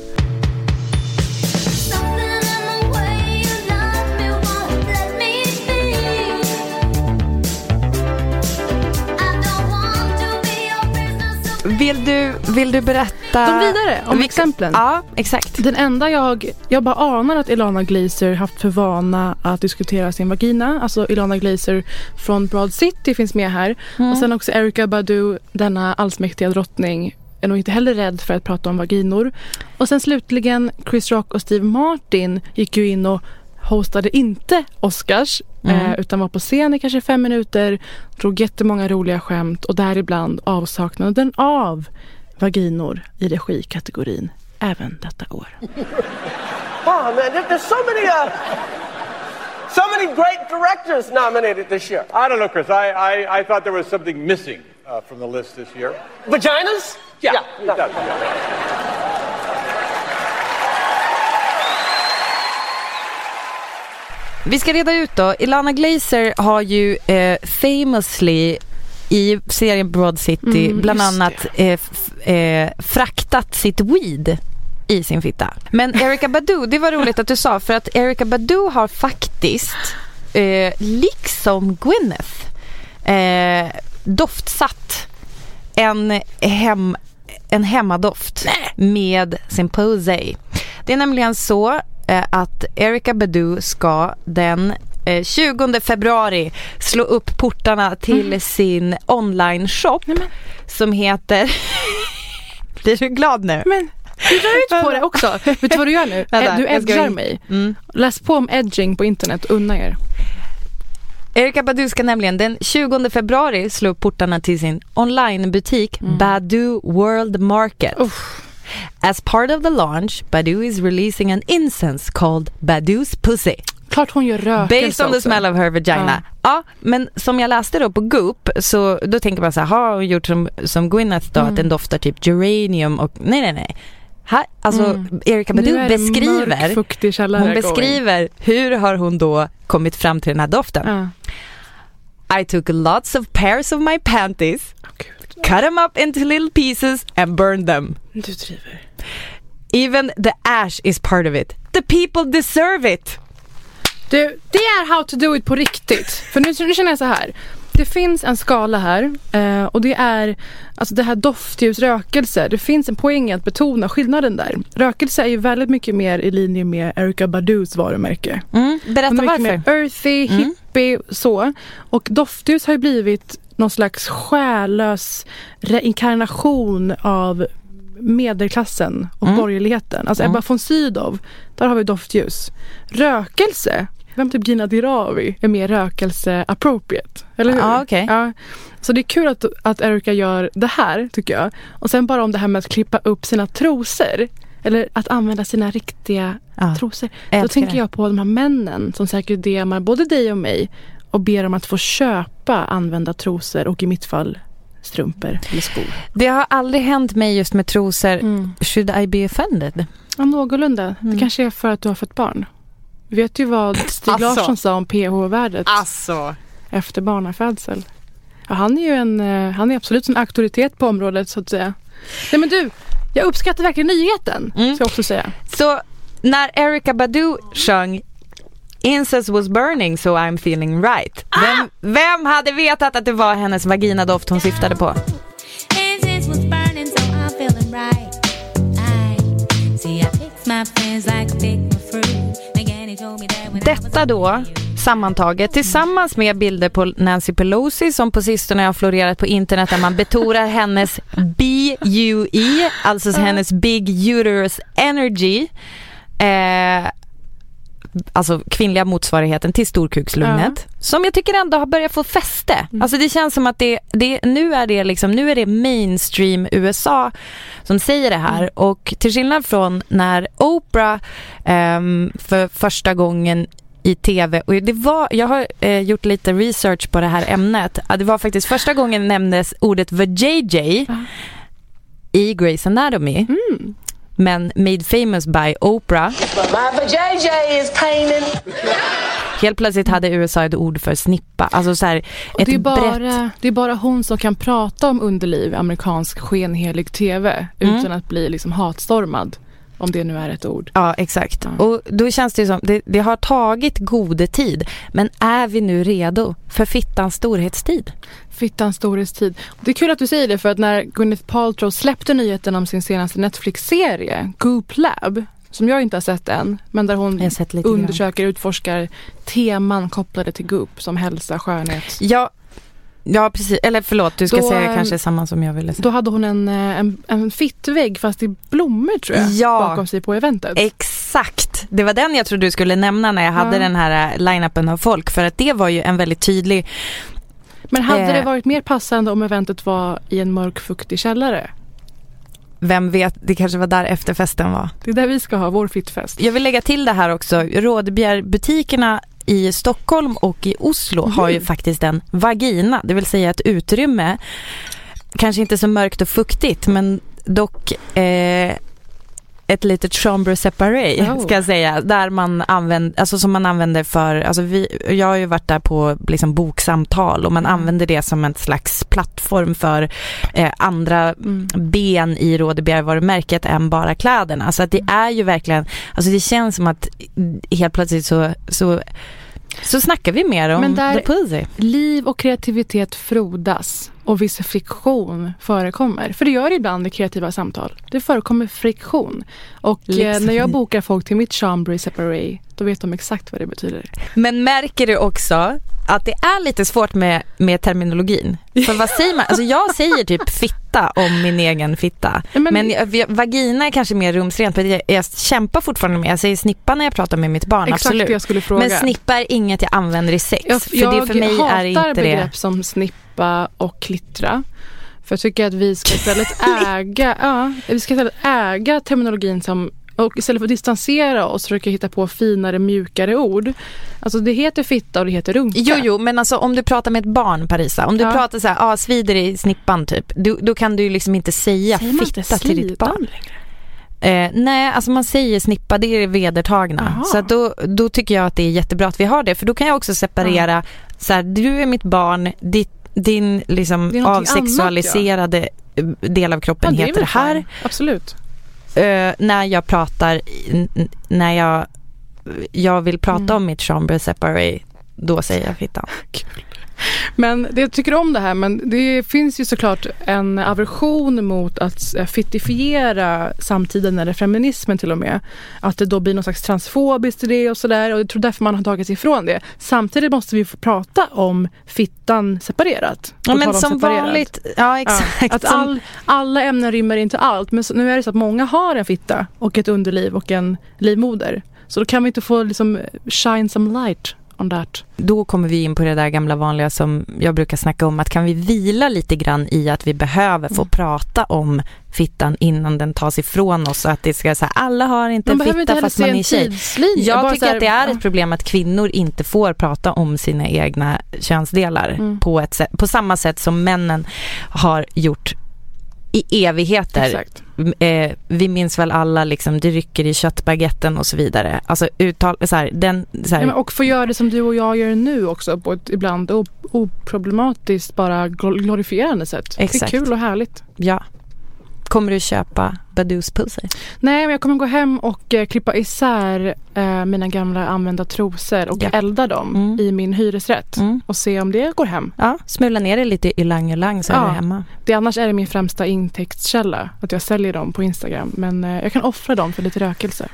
[SPEAKER 1] Vill du, vill du berätta?
[SPEAKER 2] Gå vidare om
[SPEAKER 1] Vilka-
[SPEAKER 2] exemplen.
[SPEAKER 1] Ja, exakt.
[SPEAKER 2] Den enda jag, jag bara anar att Ilana Glazer haft för vana att diskutera sin vagina. Alltså Ilana Glazer från Broad City finns med här. Och sen också Erika Badu, denna allsmäktiga drottning, är nog inte heller rädd för att prata om vaginor. Och sen slutligen Chris Rock och Steve Martin gick ju in och hostade inte Oscars eh, utan var på scen i kanske fem minuter, drog jättemånga roliga skämt och däribland avsaknaden av vaginor i regikategorin även detta år.
[SPEAKER 4] Oh *laughs* man, there- there's so many, uh, so many great directors nominated this year.
[SPEAKER 5] I don't know, Chris. I, I, I thought there was something missing uh, from the list this year.
[SPEAKER 4] Vaginas?
[SPEAKER 5] Yeah,
[SPEAKER 4] no.
[SPEAKER 5] it
[SPEAKER 1] Vi ska reda ut då. Ilana Glazer har ju eh, famously i serien Broad City
[SPEAKER 2] Mm,
[SPEAKER 1] bland annat eh, eh, fraktat sitt weed i sin fitta. Men *laughs* Erika Badu, det var roligt att du sa för att Erika Badu har faktiskt, eh, liksom Gwyneth, eh, doftsatt en, hem, en hemmadoft med sin Posay. Det är nämligen så att Erika Badu ska den eh, 20 februari slå upp portarna till sin online-shop som heter... *laughs* Blir du glad nu?
[SPEAKER 2] Men du drar ut på det *laughs* också. Vet du vad du gör nu?
[SPEAKER 1] Vänta,
[SPEAKER 2] du edgar mig.
[SPEAKER 1] Mm.
[SPEAKER 2] Läs på om edging på internet. Unna er.
[SPEAKER 1] Erika Badu ska nämligen den 20 februari slå upp portarna till sin onlinebutik Badu World Market. As part of the launch, Badu is releasing an incense called Badu's Pussy.
[SPEAKER 2] Klart hon gör rökelse
[SPEAKER 1] Based on the
[SPEAKER 2] också.
[SPEAKER 1] smell of her vagina. Ja. men som jag läste då på Goop så då tänker man så här, har hon gjort som, som Gwyneth då att den doftar typ geranium och nej nej nej. Här, alltså
[SPEAKER 2] Mm.
[SPEAKER 1] Erika Badu beskriver,
[SPEAKER 2] mörk,
[SPEAKER 1] hon
[SPEAKER 2] going.
[SPEAKER 1] beskriver hur har hon då kommit fram till den här doften.
[SPEAKER 2] Ja.
[SPEAKER 1] I took lots of pairs of my panties, cut them up into little pieces and burned them.
[SPEAKER 2] Du driver.
[SPEAKER 1] Even the ash is part of it. The people deserve it.
[SPEAKER 2] Du, det är how to do it på riktigt. För nu, nu känner jag så här. Det finns en skala här eh, och det är alltså det här doftljus rökelse. Det finns en poäng i att betona skillnaden där. Rökelse är ju väldigt mycket mer i linje med Erika Badus varumärke.
[SPEAKER 1] Mm, berätta
[SPEAKER 2] mycket
[SPEAKER 1] varför.
[SPEAKER 2] mer earthy,
[SPEAKER 1] Mm.
[SPEAKER 2] hippie, så. Och doftljus har ju blivit någon slags själlös reinkarnation av medelklassen och
[SPEAKER 1] Mm.
[SPEAKER 2] borgerligheten. Alltså
[SPEAKER 1] Mm.
[SPEAKER 2] Ebba von Sydow, där har vi doftljus. Rökelse, vem typ Gina Dirawi är mer rökelse appropriate. Eller hur?
[SPEAKER 1] Ja, okej.
[SPEAKER 2] Ja. Så det är kul att, att Erika gör det här tycker jag. Och sen bara om det här med att klippa upp sina trosor. Eller att använda sina riktiga
[SPEAKER 1] Ja,
[SPEAKER 2] trosor. Då tänker
[SPEAKER 1] det.
[SPEAKER 2] jag på de här männen som säkert DMar både dig och mig och ber om att få köpa använda trosor och i mitt fall strumpor eller skor.
[SPEAKER 1] Det har aldrig hänt mig just med trosor.
[SPEAKER 2] Mm.
[SPEAKER 1] Should I be offended?
[SPEAKER 2] Ja, någorlunda.
[SPEAKER 1] Mm.
[SPEAKER 2] Det kanske är för att du har fått barn. Vet ju vad Stig
[SPEAKER 1] Alltså.
[SPEAKER 2] Larsson sa om pH-värdet
[SPEAKER 1] Alltså.
[SPEAKER 2] efter barnafödsel. Ja, han är ju en, eh, han är absolut en auktoritet på området så att säga. Nej men du, jag uppskattar verkligen nyheten.
[SPEAKER 1] Mm.
[SPEAKER 2] Ska jag också säga.
[SPEAKER 1] Så när Erika Badu sjöng Incense was burning so I'm feeling right. Vem, vem hade vetat att det var hennes vaginadoft hon syftade på?
[SPEAKER 6] Incense was burning, so I'm feeling right. I see, I fix my friends like I pick
[SPEAKER 1] Detta då sammantaget tillsammans med bilder på Nancy Pelosi som på sistone har florerat på internet där man betonar *laughs* hennes BUE, alltså hennes Big Uterus Energy. Eh, alltså kvinnliga motsvarigheten till storkukslugnet. Som jag tycker ändå har börjat få fäste. Alltså det känns som att det, det, nu, är det liksom, nu är det mainstream USA som säger det här. Och till skillnad från när Oprah ehm, för första gången i tv. Och det var, jag har eh, gjort lite research på det här ämnet. Ja, Det var faktiskt första gången nämndes ordet VJJ i Grey's Anatomy. Men made famous by Oprah.
[SPEAKER 4] My is painting.
[SPEAKER 1] Helt plötsligt hade USA ett ord för snippa. Alltså så här, ett
[SPEAKER 2] det, är bara,
[SPEAKER 1] brett...
[SPEAKER 2] det är bara hon som kan prata om underliv i amerikansk skenhelig tv
[SPEAKER 1] Mm.
[SPEAKER 2] utan att bli liksom hatstormad. Om det nu är ett ord.
[SPEAKER 1] Ja, exakt.
[SPEAKER 2] Ja.
[SPEAKER 1] Och då känns det som, det, det har tagit gode tid. Men är vi nu redo för fittans storhetstid?
[SPEAKER 2] Fittans storhetstid. Det är kul att du säger det för att när Gwyneth Paltrow släppte nyheten om sin senaste Netflix-serie Goop Lab som jag inte har sett än men där hon
[SPEAKER 1] grann.
[SPEAKER 2] undersöker och utforskar teman kopplade till Goop som hälsa, skönhet.
[SPEAKER 1] Ja, ja precis. Eller förlåt, du ska
[SPEAKER 2] Då,
[SPEAKER 1] säga
[SPEAKER 2] ehm,
[SPEAKER 1] kanske samma som jag ville säga.
[SPEAKER 2] Då hade hon en, eh, en, en fittvägg fast i blommor tror jag
[SPEAKER 1] Ja.
[SPEAKER 2] bakom sig på eventet.
[SPEAKER 1] Exakt, det var den jag trodde du skulle nämna när jag hade
[SPEAKER 2] Ja.
[SPEAKER 1] den här eh, line-upen av folk. För att det var ju en väldigt tydlig...
[SPEAKER 2] Men hade
[SPEAKER 1] Eh.
[SPEAKER 2] det varit mer passande om eventet var i en mörk fuktig källare?
[SPEAKER 1] Vem vet, det kanske var där efterfesten var.
[SPEAKER 2] Det är där vi ska ha vår fittfest.
[SPEAKER 1] Jag vill lägga till det här också. Rådbjärbutikerna i Stockholm och i Oslo har ju faktiskt en vagina, det vill säga ett utrymme. Kanske inte så mörkt och fuktigt men dock eh, ett litet chambre séparé
[SPEAKER 2] Oh.
[SPEAKER 1] ska jag säga. Där man använder, alltså som man använder för, alltså vi, jag har ju varit där på liksom boksamtal och man använder det som en slags plattform för eh, andra
[SPEAKER 2] Mm.
[SPEAKER 1] ben i Rådebjerg-varumärket än bara kläderna. Så att det är ju verkligen, alltså det känns som att helt plötsligt så, så, så snackar vi mer om
[SPEAKER 2] Men där-
[SPEAKER 1] the pussy.
[SPEAKER 2] Liv och kreativitet frodas och viss friktion förekommer. För det gör det ibland i kreativa samtal. Det förekommer friktion. Och eh,
[SPEAKER 1] Liksom.
[SPEAKER 2] när jag bokar folk till mitt chambre separé då vet de exakt vad det betyder.
[SPEAKER 1] Men märker du också att det är lite svårt med, med terminologin? För vad säger man? Alltså jag säger typ fitta om min egen fitta.
[SPEAKER 2] Men-
[SPEAKER 1] Men, jag- jag- vagina är kanske mer rumsrent. Jag, jag kämpar fortfarande med, jag säger snippa när jag pratar med mitt barn,
[SPEAKER 2] Exakt
[SPEAKER 1] absolut.
[SPEAKER 2] det jag skulle fråga.
[SPEAKER 1] Men snippa är inget jag använder i sex.
[SPEAKER 2] jag,
[SPEAKER 1] för
[SPEAKER 2] jag
[SPEAKER 1] det för mig
[SPEAKER 2] hatar
[SPEAKER 1] är inte
[SPEAKER 2] begrepp
[SPEAKER 1] det.
[SPEAKER 2] som snippa och klittra. För jag tycker att vi ska istället *laughs* äga, ja, vi ska istället äga terminologin som och istället för att distansera oss försöka hitta på finare, mjukare ord. Alltså det heter fitta och det heter runka.
[SPEAKER 1] Jo, jo, men alltså om du pratar med ett barn Parisa, om du
[SPEAKER 2] Ja.
[SPEAKER 1] pratar så här, ah, svider i snippan typ, du, då kan du ju liksom inte säga
[SPEAKER 2] Säger man inte
[SPEAKER 1] fitta till ditt barn. Eh, nej, alltså man säger snippa, det är vedertagna.
[SPEAKER 2] Aha.
[SPEAKER 1] Så då, då tycker jag att det är jättebra att vi har det. För då kan jag också separera, så här, du är mitt barn, ditt, din liksom
[SPEAKER 2] Det är någonting
[SPEAKER 1] avsexualiserade eh, del av kroppen
[SPEAKER 2] Ja,
[SPEAKER 1] heter det här.
[SPEAKER 2] Absolut.
[SPEAKER 1] Eh, när jag pratar, när jag, jag vill prata
[SPEAKER 2] Mm.
[SPEAKER 1] om mitt chambre separé, då säger jag fittan. *laughs*
[SPEAKER 2] Men det, jag tycker om det här men det finns ju såklart en aversion mot att eh, fittifiera samtiden eller feminismen till och med. Att det då blir någon slags transfobiskt i det och sådär och jag tror därför man har tagit sig ifrån det. Samtidigt måste vi få prata om fittan separerat.
[SPEAKER 1] Ja men som
[SPEAKER 2] separerat.
[SPEAKER 1] vanligt, ja exakt.
[SPEAKER 2] Ja, att all, alla ämnen rymmer inte allt men nu är det så att många har en fitta och ett underliv och en livmoder. Så då kan vi inte få liksom shine some light on that.
[SPEAKER 1] Då kommer vi in på det där gamla vanliga som jag brukar snacka om att kan vi vila lite grann i att vi behöver
[SPEAKER 2] Mm.
[SPEAKER 1] få prata om fittan innan den tas ifrån oss att det ska säga alla har inte
[SPEAKER 2] Man
[SPEAKER 1] en
[SPEAKER 2] inte
[SPEAKER 1] fitta
[SPEAKER 2] heller
[SPEAKER 1] fast man är tjej. Jag tycker
[SPEAKER 2] så här,
[SPEAKER 1] att det är ett problem att kvinnor inte får prata om sina egna könsdelar
[SPEAKER 2] Mm.
[SPEAKER 1] på, ett på samma sätt som männen har gjort i evigheter.
[SPEAKER 2] Exakt.
[SPEAKER 1] Eh, vi minns väl alla liksom, det rycker i köttbaguetten och så vidare. Alltså uttal, så här, den, så här,
[SPEAKER 2] Ja, och få göra det som du och jag gör nu också på ett ibland oproblematiskt bara gl- glorifierande sätt.
[SPEAKER 1] Exakt.
[SPEAKER 2] Det är kul och härligt.
[SPEAKER 1] ja. Kommer du köpa Badoos Pussy?
[SPEAKER 2] Nej, men jag kommer gå hem och eh, klippa isär eh, mina gamla använda trosor och
[SPEAKER 1] Ja.
[SPEAKER 2] elda dem
[SPEAKER 1] Mm.
[SPEAKER 2] i min hyresrätt
[SPEAKER 1] Mm.
[SPEAKER 2] och se om det går hem.
[SPEAKER 1] Ja, smula ner det lite ylang ylang så är du hemma.
[SPEAKER 2] Det, annars är det min främsta intäktskälla att jag säljer dem på Instagram. Men eh, jag kan offra dem för lite rökelse.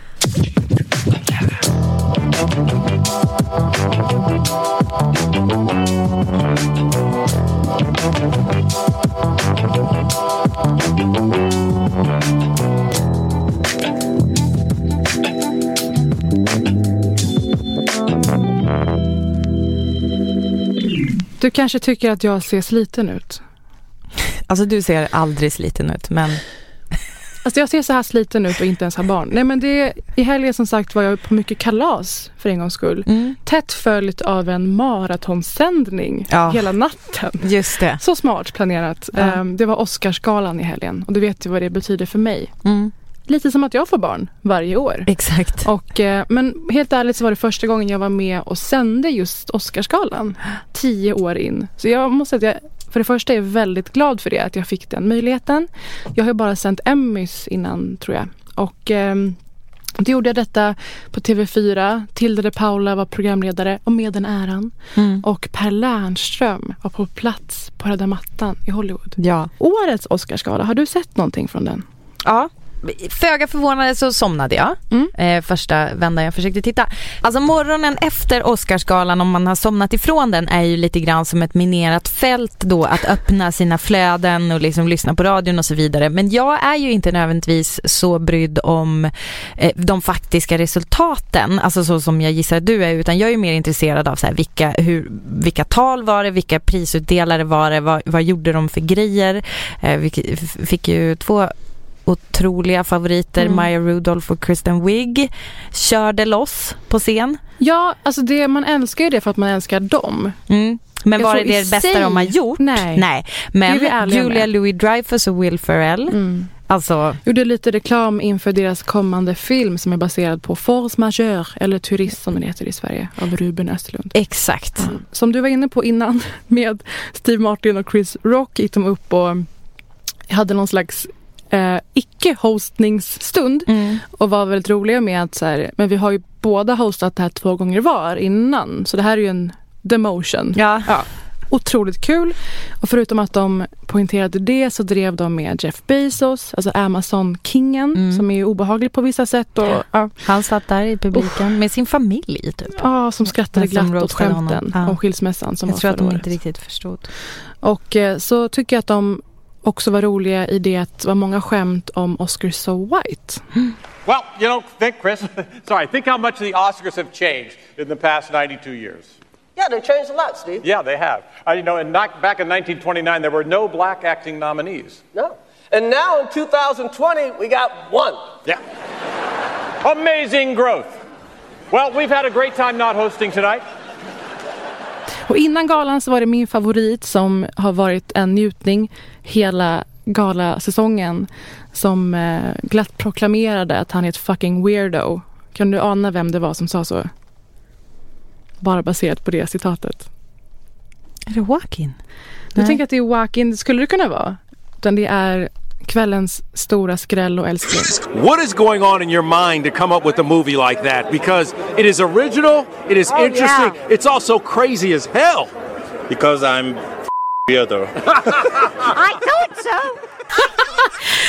[SPEAKER 2] Du kanske tycker att jag ser sliten ut.
[SPEAKER 1] Alltså du ser aldrig sliten ut men
[SPEAKER 2] Alltså jag ser så här sliten ut och inte ens har barn. Nej men det, i helgen som sagt var jag på mycket kalas för en gångs skull.
[SPEAKER 1] mm,
[SPEAKER 2] Tätt följt av en maratonsändning
[SPEAKER 1] Ja.
[SPEAKER 2] hela natten.
[SPEAKER 1] just det.
[SPEAKER 2] Så smart planerat.
[SPEAKER 1] Ja.
[SPEAKER 2] Ehm, det var Oscarsgalan i helgen och du vet ju vad det betyder för mig.
[SPEAKER 1] Mm,
[SPEAKER 2] Lite som att jag får barn varje år.
[SPEAKER 1] exakt.
[SPEAKER 2] Och, eh, men helt ärligt så var det första gången jag var med och sände just Oscarsgalan. *gasps* Tio år in. Så jag måste säga att jag för det första är väldigt glad för det, att jag fick den möjligheten. Jag har ju bara sänt Emmys innan tror jag. Och ehm, då gjorde jag detta på TV4. Tilde de Paula var programledare och med den äran.
[SPEAKER 1] Mm.
[SPEAKER 2] Och Per Lernström var på plats på röda mattan i Hollywood.
[SPEAKER 1] Ja.
[SPEAKER 2] Årets Oscarsgala, har du sett någonting från den?
[SPEAKER 1] Ja. Föga förvånande så somnade jag
[SPEAKER 2] Mm.
[SPEAKER 1] eh, första vändan jag försökte titta. Alltså morgonen efter Oscarsgalan om man har somnat ifrån den är ju lite grann som ett minerat fält då att öppna sina flöden och liksom lyssna på radion och så vidare. Men jag är ju inte nödvändigtvis så brydd om eh, de faktiska resultaten, alltså så som jag gissar att du är, utan jag är ju mer intresserad av så här, vilka, hur, vilka tal var det, vilka prisutdelare var det, vad, vad gjorde de för grejer? Eh, vi fick ju två otroliga favoriter,
[SPEAKER 2] Mm.
[SPEAKER 1] Maya Rudolph och Kristen Wiig, körde loss på scen.
[SPEAKER 2] Ja, alltså det, man älskar ju det för att man älskar dem.
[SPEAKER 1] Mm. Men
[SPEAKER 2] Jag
[SPEAKER 1] var det det bästa
[SPEAKER 2] sig-
[SPEAKER 1] de har gjort?
[SPEAKER 2] Nej.
[SPEAKER 1] Nej. Men Julia. Louis-Dreyfus och Will Ferrell,
[SPEAKER 2] Mm.
[SPEAKER 1] alltså
[SPEAKER 2] Gjorde lite reklam inför deras kommande film som är baserad på Force Majeure, eller Turist som den heter i Sverige, av Ruben Östlund.
[SPEAKER 1] exakt.
[SPEAKER 2] Som du var inne på innan *laughs* med Steve Martin och Chris Rock gick de upp och hade någon slags eh, icke-hostningsstund
[SPEAKER 1] Mm.
[SPEAKER 2] och var väldigt roliga med att så här, men vi har ju båda hostat det här två gånger var innan så det här är ju en demotion.
[SPEAKER 1] Ja.
[SPEAKER 2] Ja, otroligt kul. Och förutom att de poängterade det så drev de med Jeff Bezos, alltså Amazon-kingen
[SPEAKER 1] Mm.
[SPEAKER 2] som är obehaglig på vissa sätt. Och, ja,
[SPEAKER 1] Han satt där i publiken med sin familj typ.
[SPEAKER 2] ja, som skrattade
[SPEAKER 1] som
[SPEAKER 2] glatt åt
[SPEAKER 1] roastade honom.
[SPEAKER 2] skämten
[SPEAKER 1] Ja.
[SPEAKER 2] om skilsmässan som
[SPEAKER 1] Jag
[SPEAKER 2] var
[SPEAKER 1] tror att de
[SPEAKER 2] året.
[SPEAKER 1] inte riktigt förstod.
[SPEAKER 2] Och eh, så tycker jag att de också var roliga i det att det var många skämt om Oscar So White.
[SPEAKER 5] Well, you know, think, Chris, *laughs* sorry, think how much the Oscars have changed in the past 92 years.
[SPEAKER 4] Yeah, they changed a lot, Steve.
[SPEAKER 5] Yeah, they have. Uh, you know, and not, back in 1929, there were no black acting nominees.
[SPEAKER 4] No. And now in 2020, we got one.
[SPEAKER 5] Yeah. Amazing growth. Well, we've had a great time not hosting tonight.
[SPEAKER 2] Och innan galan så var det min favorit som har varit en njutning hela galasäsongen. som eh, glatt proklamerade att han är ett fucking weirdo. Kan du ana vem det var som sa så? Bara baserat på det citatet.
[SPEAKER 1] Är det Joaquin?
[SPEAKER 2] Du tänker att det är Joaquin, skulle det kunna vara? Utan det är kvällens stora skräll och älskling.
[SPEAKER 7] What is going on in your mind to come up with a movie like that? Because it is original, it is interesting, it's also crazy as hell.
[SPEAKER 8] Because I'm weirdo. *laughs*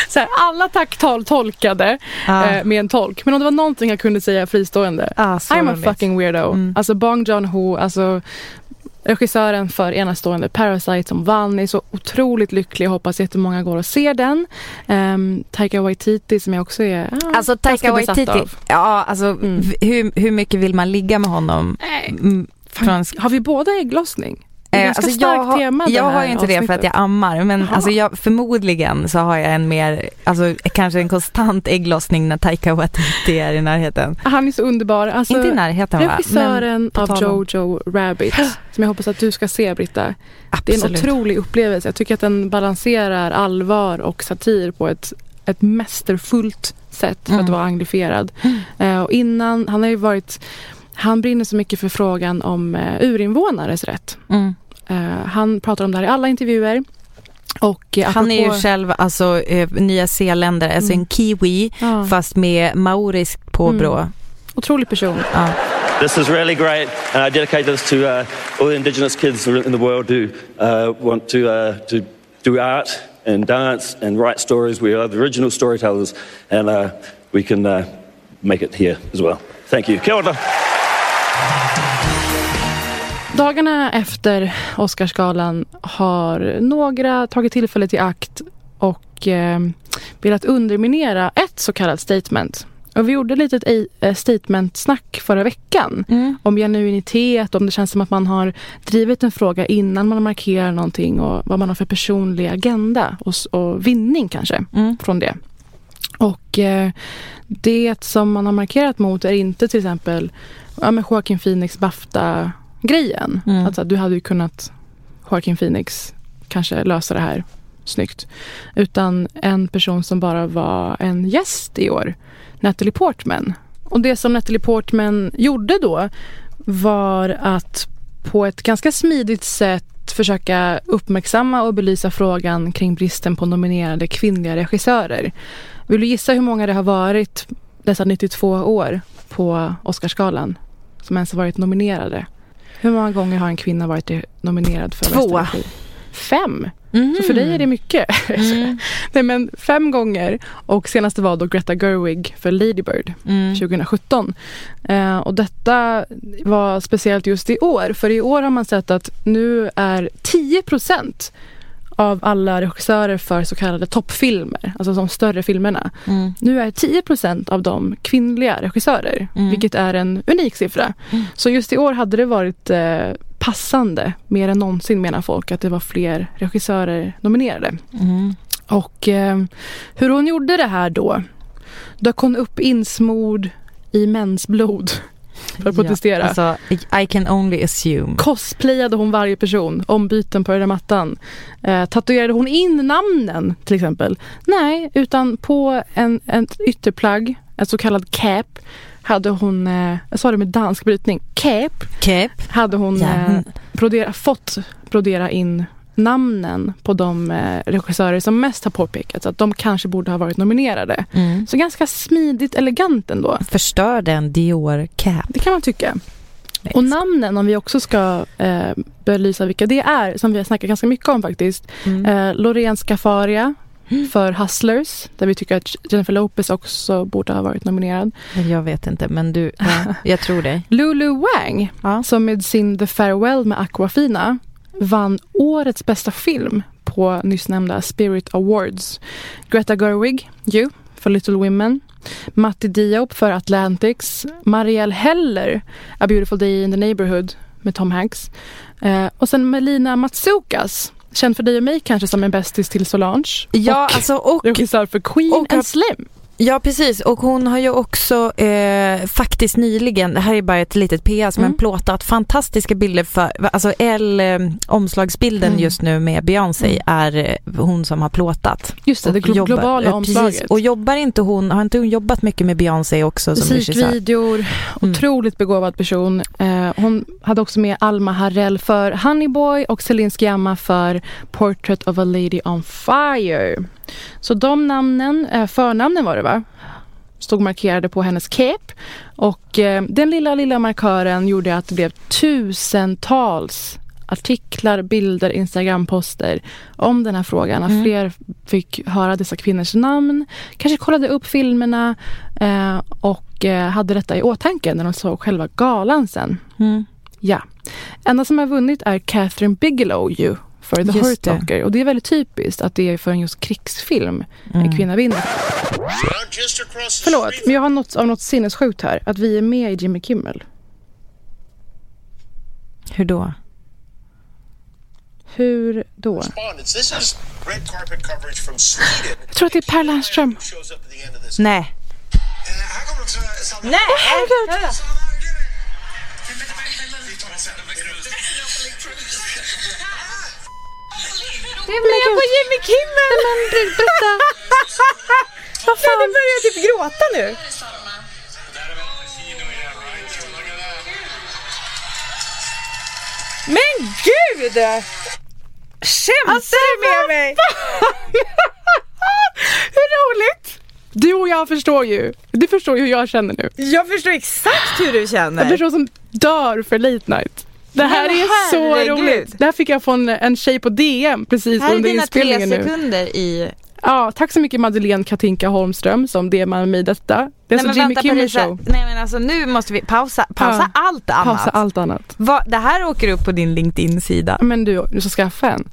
[SPEAKER 2] Så här, alla tacktal tolkade
[SPEAKER 1] Ja.
[SPEAKER 2] eh, med en tolk. Men om det var någonting jag kunde säga fristående.
[SPEAKER 1] Ah, så
[SPEAKER 2] I'm a fucking weirdo.
[SPEAKER 1] Mm.
[SPEAKER 2] Alltså Bong Joon-ho, alltså regissören för enastående Parasite som vann. är så otroligt lycklig. Jag hoppas jättemånga går och ser den. Um, Taika Waititi som jag också är ah,
[SPEAKER 1] Alltså Taika Waititi,
[SPEAKER 2] av.
[SPEAKER 1] ja alltså
[SPEAKER 2] Mm.
[SPEAKER 1] hur, hur mycket vill man ligga med honom? Mm,
[SPEAKER 2] Fan, Har vi båda ägglossning?
[SPEAKER 1] Eh,
[SPEAKER 2] ganska
[SPEAKER 1] alltså
[SPEAKER 2] starkt
[SPEAKER 1] jag
[SPEAKER 2] tema
[SPEAKER 1] jag har ju inte det för att
[SPEAKER 2] avsnittet.
[SPEAKER 1] jag ammar men alltså jag, förmodligen så har jag en mer, alltså kanske en konstant ägglossning när Taika Waititi är i närheten.
[SPEAKER 2] Han är så underbar. Alltså,
[SPEAKER 1] inte i närheten va?
[SPEAKER 2] Regissören av Jojo Rabbit *gasps* som jag hoppas att du ska se Britta. Det är en
[SPEAKER 1] Absolut.
[SPEAKER 2] otrolig upplevelse. Jag tycker att den balanserar allvar och satir på ett, ett mästerfullt sätt för
[SPEAKER 1] Mm.
[SPEAKER 2] att vara anglifierad. *gasps* Eh, och innan, han har ju varit, han brinner så mycket för frågan om uh, urinvånares rätt.
[SPEAKER 1] Mm.
[SPEAKER 2] Eh, han pratar om det här i alla intervjuer. Och, eh,
[SPEAKER 1] Han är ju själv alltså eh, nya zeeländare, alltså
[SPEAKER 2] Mm.
[SPEAKER 1] en kiwi
[SPEAKER 2] Ja.
[SPEAKER 1] fast med mauriskt påbrå.
[SPEAKER 2] Mm. Otrolig person.
[SPEAKER 1] Ja.
[SPEAKER 8] This is really great, and I dedicate this to uh, all the Indigenous kids in the world who uh, want to uh, to do art and dance and write stories. We are the original storytellers, and uh, we can uh, make it here as well. Thank you. Kia ora.
[SPEAKER 2] Dagarna efter Oscarsgalan har några tagit tillfället i akt och eh, velat underminera ett så kallat statement. Och vi gjorde lite ett eh, statement-snack förra veckan
[SPEAKER 1] Mm.
[SPEAKER 2] om genuinitet, om det känns som att man har drivit en fråga innan man markerar någonting och vad man har för personlig agenda och, och vinning kanske
[SPEAKER 1] Mm.
[SPEAKER 2] från det. Och eh, det som man har markerat mot är inte till exempel ja, men Joaquin Phoenix Bafta-grejen.
[SPEAKER 1] Mm.
[SPEAKER 2] Alltså, du hade ju kunnat Joaquin Phoenix kanske lösa det här snyggt. Utan en person som bara var en gäst i år, Natalie Portman. Och det som Natalie Portman gjorde då var att på ett ganska smidigt sätt försöka uppmärksamma och belysa frågan kring bristen på nominerade kvinnliga regissörer. Vill du gissa hur många det har varit dessa 92 år på Oscarsgalan som ens har varit nominerade? Hur många gånger har en kvinna varit nominerad för
[SPEAKER 1] Två.
[SPEAKER 2] bästa regi? Fem!
[SPEAKER 1] Mm.
[SPEAKER 2] Så för dig är det mycket.
[SPEAKER 1] Mm. *laughs*
[SPEAKER 2] Nej men fem gånger och senaste var då Greta Gerwig för Lady Bird
[SPEAKER 1] Mm.
[SPEAKER 2] 2017. Eh, och detta var speciellt just i år för i år har man sett att nu är 10 av alla regissörer för så kallade toppfilmer, alltså de större filmerna.
[SPEAKER 1] Mm.
[SPEAKER 2] Nu är 10% av dem kvinnliga regissörer,
[SPEAKER 1] Mm.
[SPEAKER 2] vilket är en unik siffra. Så just i år hade det varit eh, passande, mer än någonsin menar folk, att det var fler regissörer nominerade.
[SPEAKER 1] Mm.
[SPEAKER 2] Och eh, hur hon gjorde det här då? Dök hon upp insmord i mensblod för att protestera?
[SPEAKER 1] Ja, alltså, I can only assume.
[SPEAKER 2] Cosplayade hon varje person, ombyten på röda mattan? Eh, tatuerade hon in namnen till exempel? Nej, utan på en, ett ytterplagg, ett så kallad cap, hade hon, eh, jag sa det med dansk brytning, cap,
[SPEAKER 1] Cap.
[SPEAKER 2] hade hon
[SPEAKER 1] Ja,
[SPEAKER 2] eh, brodera, fått brodera in namnen på de eh, regissörer som mest har påpekats att de kanske borde ha varit nominerade.
[SPEAKER 1] Mm.
[SPEAKER 2] Så ganska smidigt elegant ändå.
[SPEAKER 1] Förstörde en Dior cap.
[SPEAKER 2] Det kan man tycka.
[SPEAKER 1] Nice.
[SPEAKER 2] Och namnen, om vi också ska eh, belysa vilka det är, som vi har snackat ganska mycket om faktiskt.
[SPEAKER 1] Mm.
[SPEAKER 2] Eh, Loreen Scafaria för Hustlers, där vi tycker att Jennifer Lopez också borde ha varit nominerad.
[SPEAKER 1] Jag vet inte men du, ja, jag tror dig. *laughs*
[SPEAKER 2] Lulu Wang,
[SPEAKER 1] Ja.
[SPEAKER 2] som med sin The Farewell med Aquafina vann årets bästa film på nyss nämnda Spirit Awards. Greta Gerwig, You, för Little Women. Matti Diop för Atlantics. Marielle Heller, A Beautiful Day in the Neighborhood med Tom Hanks. Eh, och sen Melina Matsoukas, känd för dig och mig kanske som en bästis till Solange.
[SPEAKER 1] Ja,
[SPEAKER 2] och
[SPEAKER 1] alltså och,
[SPEAKER 2] regissör för Queen
[SPEAKER 1] och
[SPEAKER 2] and Slim.
[SPEAKER 1] Ja, precis. Och hon har ju också eh, faktiskt nyligen, det här är bara ett litet PS,
[SPEAKER 2] Mm.
[SPEAKER 1] men plåtat fantastiska bilder för, alltså L, eh, omslagsbilden
[SPEAKER 2] Mm.
[SPEAKER 1] just nu med Beyoncé är eh, hon som har plåtat.
[SPEAKER 2] Just det, det glo-
[SPEAKER 1] jobbar-
[SPEAKER 2] globala
[SPEAKER 1] eh, precis.
[SPEAKER 2] omslaget.
[SPEAKER 1] Och jobbar inte hon, har inte hon jobbat mycket med Beyoncé också som?
[SPEAKER 2] Musikvideor,
[SPEAKER 1] Mm.
[SPEAKER 2] otroligt begåvad person. Eh, hon hade också med Alma Harrell för Honeyboy och Celine Sciamma för Portrait of a Lady on Fire. Så de namnen, eh, förnamnen var det va? Stod markerade på hennes cape. Och eh, den lilla, lilla markören gjorde att det blev tusentals artiklar, bilder, Instagram-poster om den här frågan.
[SPEAKER 1] Mm.
[SPEAKER 2] fler fick höra dessa kvinnors namn, kanske kollade upp filmerna eh, och eh, hade detta i åtanke när de såg själva galan sen.
[SPEAKER 1] Mm.
[SPEAKER 2] Ja. Enda som har vunnit är Catherine Bigelow ju för The
[SPEAKER 1] Just
[SPEAKER 2] Hurt. Locker. Och det är väldigt typiskt att det är för en just krigsfilm en kvinna vinner. Förlåt, men jag har något av något sinnessjukt här. Att vi är med i Jimmy Kimmel.
[SPEAKER 1] Hur då?
[SPEAKER 2] Hur då? Jag tror att det är Per Lernström.
[SPEAKER 9] This.
[SPEAKER 1] Nej.
[SPEAKER 9] Nej!
[SPEAKER 2] Det med på Jimmy Kimmel! Men berätta. Vad fan?
[SPEAKER 1] Nu börjar jag typ gråta nu. Men gud! Skämtar
[SPEAKER 2] Alltså,
[SPEAKER 1] du med mig? *laughs*
[SPEAKER 2] Hur roligt! Du och jag förstår ju. Du förstår ju hur jag känner nu.
[SPEAKER 1] Jag förstår exakt hur du känner.
[SPEAKER 2] En person som dör för late night. Det här
[SPEAKER 1] Men
[SPEAKER 2] är så
[SPEAKER 1] herregud.
[SPEAKER 2] roligt. Det här fick jag från en tjej på DM precis
[SPEAKER 1] här är
[SPEAKER 2] under
[SPEAKER 1] dina tre
[SPEAKER 2] inspelningen nu.
[SPEAKER 1] sekunder i...
[SPEAKER 2] Ja, tack så mycket Madeleine Katinka Holmström som DMade mig detta. Det är
[SPEAKER 1] Nej,
[SPEAKER 2] alltså Jimmy
[SPEAKER 1] vänta,
[SPEAKER 2] Kimmel
[SPEAKER 1] Parisa.
[SPEAKER 2] show.
[SPEAKER 1] Nej men alltså nu måste vi pausa, pausa
[SPEAKER 2] Ja.
[SPEAKER 1] allt annat.
[SPEAKER 2] Pausa allt annat.
[SPEAKER 1] Va, det här åker upp på din LinkedIn-sida.
[SPEAKER 2] Men du, du ska skaffa en.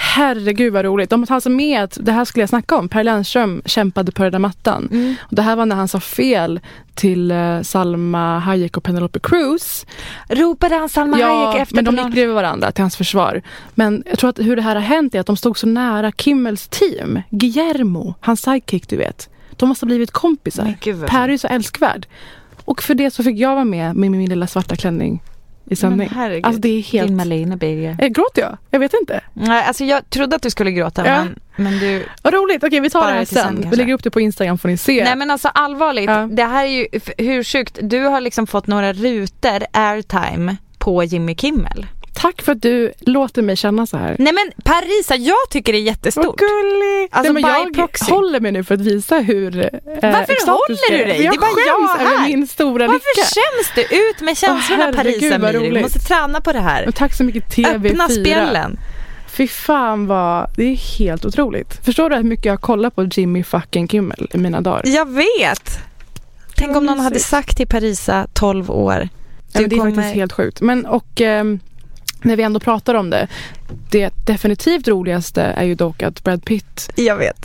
[SPEAKER 2] Herregud vad roligt. De tar alltså med att, det här skulle jag snacka om, Per Lernström kämpade på röda mattan.
[SPEAKER 1] Mm.
[SPEAKER 2] Och det här var när han sa fel till eh, Salma Hayek och Penelope Cruz.
[SPEAKER 1] Ropade han Salma Hayek efter
[SPEAKER 2] men de gick bredvid varandra till hans försvar. Men jag tror att hur det här har hänt är att de stod så nära Kimmels team. Guillermo, hans sidekick du vet. De måste ha blivit kompisar. Per är ju så älskvärd. Och för det så fick jag vara med med min lilla svarta klänning i sändning.
[SPEAKER 1] Men.
[SPEAKER 2] Alltså det är helt...
[SPEAKER 1] Din Malena Birger.
[SPEAKER 2] Eh, Gråter jag? Jag vet inte.
[SPEAKER 1] Nej, alltså jag trodde att du skulle gråta
[SPEAKER 2] Ja.
[SPEAKER 1] men, men du...
[SPEAKER 2] Vad roligt, okej vi tar det här
[SPEAKER 1] sen,
[SPEAKER 2] sen. Vi lägger upp det på Instagram får ni se.
[SPEAKER 1] Nej men alltså allvarligt,
[SPEAKER 2] Ja.
[SPEAKER 1] det här är ju hur sjukt. Du har liksom fått några rutor airtime på Jimmy Kimmel.
[SPEAKER 2] Tack för att du låter mig känna så här.
[SPEAKER 1] Nej men Parisa, jag tycker det är jättestort.
[SPEAKER 2] Vad gullig!
[SPEAKER 1] Alltså,
[SPEAKER 2] Nej, men jag
[SPEAKER 1] proxy.
[SPEAKER 2] håller mig nu för att visa hur eh,
[SPEAKER 1] Varför håller du dig?
[SPEAKER 2] Jag
[SPEAKER 1] Det är bara jag
[SPEAKER 2] över
[SPEAKER 1] här.
[SPEAKER 2] min stora
[SPEAKER 1] Varför
[SPEAKER 2] lycka.
[SPEAKER 1] skäms du? Ut med känslorna
[SPEAKER 2] herregud,
[SPEAKER 1] Parisa Myhre. Du måste träna på det här.
[SPEAKER 2] Och tack så mycket TV4.
[SPEAKER 1] Öppna spjällen.
[SPEAKER 2] Fy fan vad, det är helt otroligt. Förstår du hur mycket jag kollar på Jimmy fucking Kimmel i mina dagar?
[SPEAKER 1] Jag vet. Tänk om någon hade sagt till Parisa 12 år.
[SPEAKER 2] Ja, men det är faktiskt helt sjukt. Men och ehm, när vi ändå pratar om det. Det definitivt roligaste är ju dock att Brad Pitt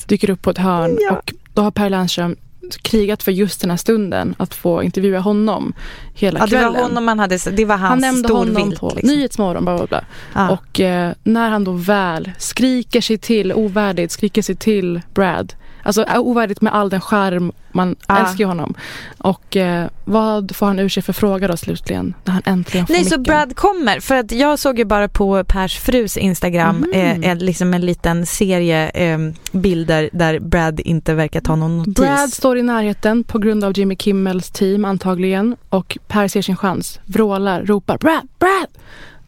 [SPEAKER 2] dyker upp på ett hörn
[SPEAKER 1] Ja.
[SPEAKER 2] och då har Per Lernström krigat för just den här stunden att få intervjua honom hela
[SPEAKER 1] Ja, det
[SPEAKER 2] kvällen.
[SPEAKER 1] var honom man hade, det var hans
[SPEAKER 2] han nämnde honom
[SPEAKER 1] storvilt.
[SPEAKER 2] på
[SPEAKER 1] liksom.
[SPEAKER 2] Nyhetsmorgon, bla bla bla.
[SPEAKER 1] Ja.
[SPEAKER 2] Och eh, när han då väl skriker sig till, ovärdigt, skriker sig till Brad. Alltså eh, ovärdigt med all den skärm, man
[SPEAKER 1] Ja.
[SPEAKER 2] älskar ju honom. Och eh, vad får han ur sig för fråga då slutligen? När han äntligen får
[SPEAKER 1] Nej, så
[SPEAKER 2] micken?
[SPEAKER 1] Brad kommer. För att jag såg ju bara på Pers frus Instagram
[SPEAKER 2] Mm.
[SPEAKER 1] eh, en, liksom en liten serie eh, bilder där Brad inte verkar ta någon notis.
[SPEAKER 2] Brad står i närheten på grund av Jimmy Kimmels team antagligen. Och Per ser sin chans, vrålar, ropar Brad, Brad!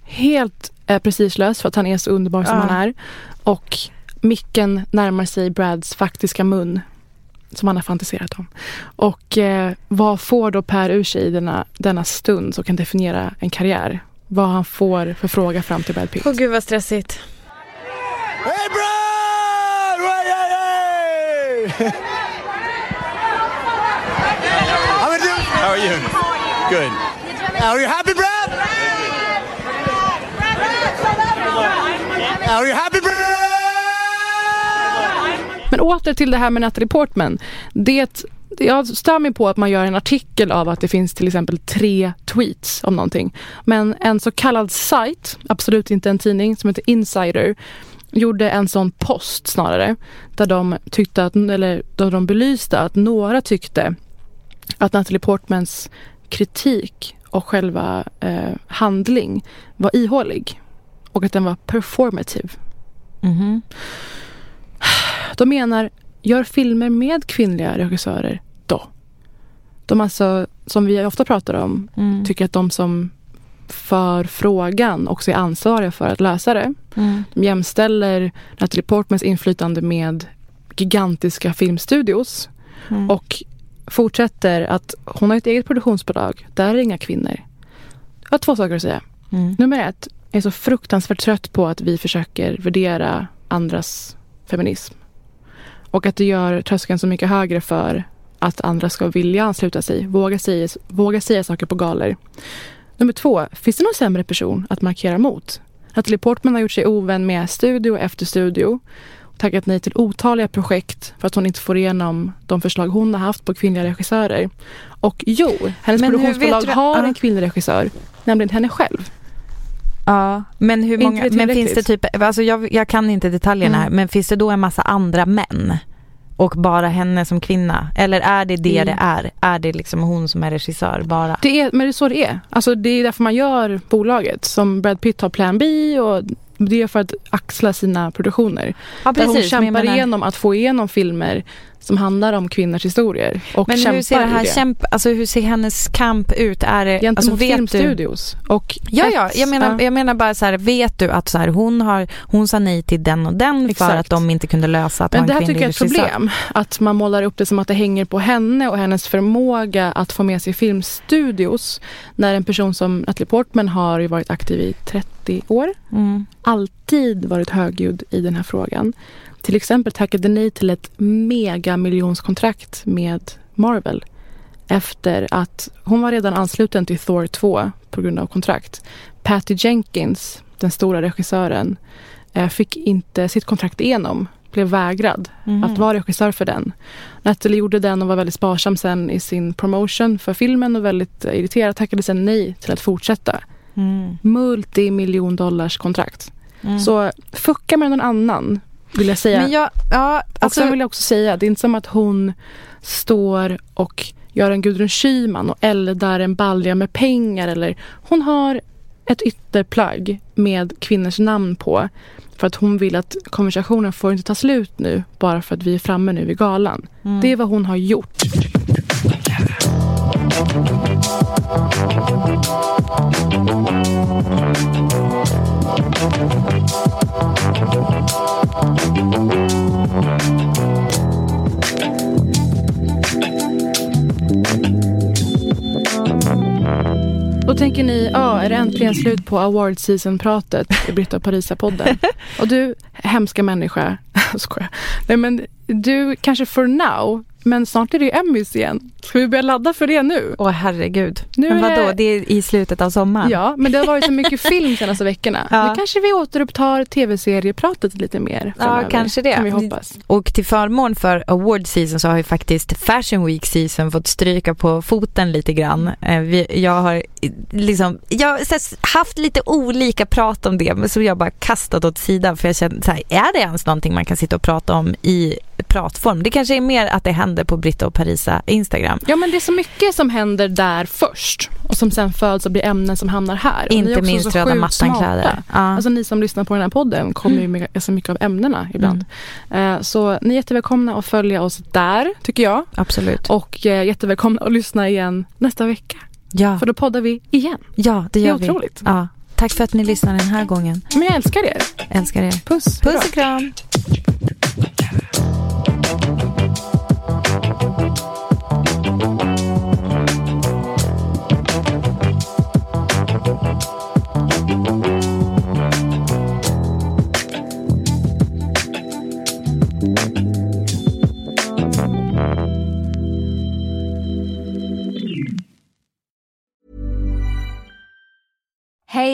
[SPEAKER 2] Helt eh, prestigelös för att han är så underbar som han är. Och micken närmar sig Brads faktiska mun. Som han har fantiserat om. Och eh, vad får då Per ur sig i denna, denna stund som kan definiera en karriär? Vad han får för fråga fram till Brad Pitt.
[SPEAKER 1] Åh gud vad stressigt.
[SPEAKER 9] Hey, Brad! Hey, hey, hey! How are you? How are you? Good. Are you happy, Brad? Are you happy,
[SPEAKER 2] åter till det här med Natalie Portman. Det, jag stör mig på att man gör en artikel av att det finns till exempel tre tweets om någonting. Men en så kallad sajt, absolut inte en tidning, som heter Insider gjorde en sån post snarare. Där de tyckte att, eller där de belyste att några tyckte att Natalie Portmans kritik och själva eh, handling var ihålig. Och att den var performative.
[SPEAKER 1] Mhm.
[SPEAKER 2] De menar, gör filmer med kvinnliga regissörer då. De alltså, som vi ofta pratar om,
[SPEAKER 1] Mm.
[SPEAKER 2] tycker att de som för frågan också är ansvariga för att lösa det.
[SPEAKER 1] Mm.
[SPEAKER 2] De jämställer Natalie Portmans inflytande med gigantiska filmstudios
[SPEAKER 1] Mm.
[SPEAKER 2] och fortsätter att hon har ett eget produktionsbolag. Där är det inga kvinnor. Jag har två saker att säga.
[SPEAKER 1] Mm.
[SPEAKER 2] Nummer ett, jag är så fruktansvärt trött på att vi försöker värdera andras feminism. Och att det gör tröskeln så mycket högre för att andra ska vilja ansluta sig, våga säga, våga säga saker på galor. Nummer två, finns det någon sämre person att markera mot? Natalie Portman har gjort sig ovän med studio efter studio. Tackat nej till otaliga projekt för att hon inte får igenom de förslag hon har haft på kvinnliga regissörer. Och jo, hennes
[SPEAKER 1] Men
[SPEAKER 2] produktionsbolag har en kvinnlig regissör, nämligen henne själv.
[SPEAKER 1] Ja, men hur många, men finns det typ, alltså jag, jag kan inte detaljerna här,
[SPEAKER 2] Mm.
[SPEAKER 1] men finns det då en massa andra män? Och bara henne som kvinna? Eller är det det
[SPEAKER 2] Mm.
[SPEAKER 1] det är? Är det liksom hon som är regissör bara?
[SPEAKER 2] Det är, men det är så det är. Alltså det är därför man gör bolaget. Som Brad Pitt har Plan B och det är för att axla sina produktioner.
[SPEAKER 1] Ja,
[SPEAKER 2] där hon
[SPEAKER 1] precis, men jag
[SPEAKER 2] kämpar
[SPEAKER 1] menar-
[SPEAKER 2] igenom att få igenom filmer som handlar om kvinnors historier. Och
[SPEAKER 1] Men hur ser det här kämp, alltså hur ser hennes kamp ut? Är det,
[SPEAKER 2] Gentemot
[SPEAKER 1] alltså du,
[SPEAKER 2] filmstudios. Och
[SPEAKER 1] Ja, ja, jag menar,
[SPEAKER 2] ja.
[SPEAKER 1] jag menar bara så här, vet du att så här, hon, har, hon sa nej till den och den
[SPEAKER 2] Exakt.
[SPEAKER 1] för att de inte kunde lösa att
[SPEAKER 2] Men det här tycker jag är ett problem. Att man målar upp det som att det hänger på henne och hennes förmåga att få med sig filmstudios. När en person som Natalie Portman har varit aktiv i 30 år.
[SPEAKER 1] Mm.
[SPEAKER 2] Alltid varit högljudd i den här frågan. Till exempel tackade nej till ett megamillionskontrakt med Marvel. Efter att hon var redan ansluten till Thor 2 på grund av kontrakt. Patty Jenkins, den stora regissören, eh, fick inte sitt kontrakt igenom. Blev vägrad
[SPEAKER 1] Mhm.
[SPEAKER 2] att vara regissör för den. Natalie gjorde den och var väldigt sparsam sen i sin promotion för filmen och väldigt irriterad. Tackade sen nej till att fortsätta.
[SPEAKER 1] Mm.
[SPEAKER 2] Multimiljon dollars kontrakt.
[SPEAKER 1] Mm.
[SPEAKER 2] Så fucka med någon annan vill jag säga.
[SPEAKER 1] Men jag, ja,
[SPEAKER 2] och
[SPEAKER 1] alltså,
[SPEAKER 2] sen vill jag också säga, det är inte som att hon står och gör en Gudrun Schyman och eldar en balja med pengar. Eller, hon har ett ytterplagg med kvinnors namn på. För att hon vill att konversationen får inte ta slut nu bara för att vi är framme nu vid galan.
[SPEAKER 1] Mm.
[SPEAKER 2] Det är vad hon har gjort. Då tänker ni, ja, är det äntligen slut på award season-pratet i Britta och Parisa-podden? *laughs* och du, hemska människa, *laughs* skojar. Nej men du, kanske for now, men snart är det ju Emmys igen. Ska vi börja ladda för det nu?
[SPEAKER 1] Åh herregud.
[SPEAKER 2] Nu
[SPEAKER 1] men
[SPEAKER 2] är
[SPEAKER 1] vadå,
[SPEAKER 2] det-
[SPEAKER 1] det är i slutet av sommaren?
[SPEAKER 2] Ja, men det har varit så mycket *laughs* film senaste veckorna.
[SPEAKER 1] Ja.
[SPEAKER 2] Nu kanske vi återupptar tv-seriepratet lite mer
[SPEAKER 1] Ja,
[SPEAKER 2] framöver.
[SPEAKER 1] kanske det.
[SPEAKER 2] Kan vi hoppas.
[SPEAKER 1] Och till förmån för award season så har ju faktiskt Fashion Week season fått stryka på foten lite grann. Eh, jag har eh, liksom, jag har haft lite olika prat om det men så jag bara kastat åt sidan för jag känner så här, är det ens någonting man kan sitta och prata om i pratform? Det kanske är mer att det händer på Britta och Parisa Instagram.
[SPEAKER 2] Ja, men det är så mycket som händer där först och som sen föds och blir ämnen som hamnar här. Och
[SPEAKER 1] Inte minst röda mattan-kläder. Ja.
[SPEAKER 2] Alltså ni som lyssnar på den här podden kommer ju med så mycket av ämnena ibland. Eh, Så ni är jättevälkomna att följa oss där, tycker jag.
[SPEAKER 1] Absolut.
[SPEAKER 2] Och eh, jättevälkomna att lyssna igen nästa vecka.
[SPEAKER 1] Ja,
[SPEAKER 2] För då poddar vi igen.
[SPEAKER 1] ja det
[SPEAKER 2] Det är
[SPEAKER 1] gör vi.
[SPEAKER 2] otroligt.
[SPEAKER 1] Ja. Tack för att ni lyssnar den här gången.
[SPEAKER 2] Men jag älskar er.
[SPEAKER 1] Älskar er.
[SPEAKER 2] Puss.
[SPEAKER 1] Puss och kram.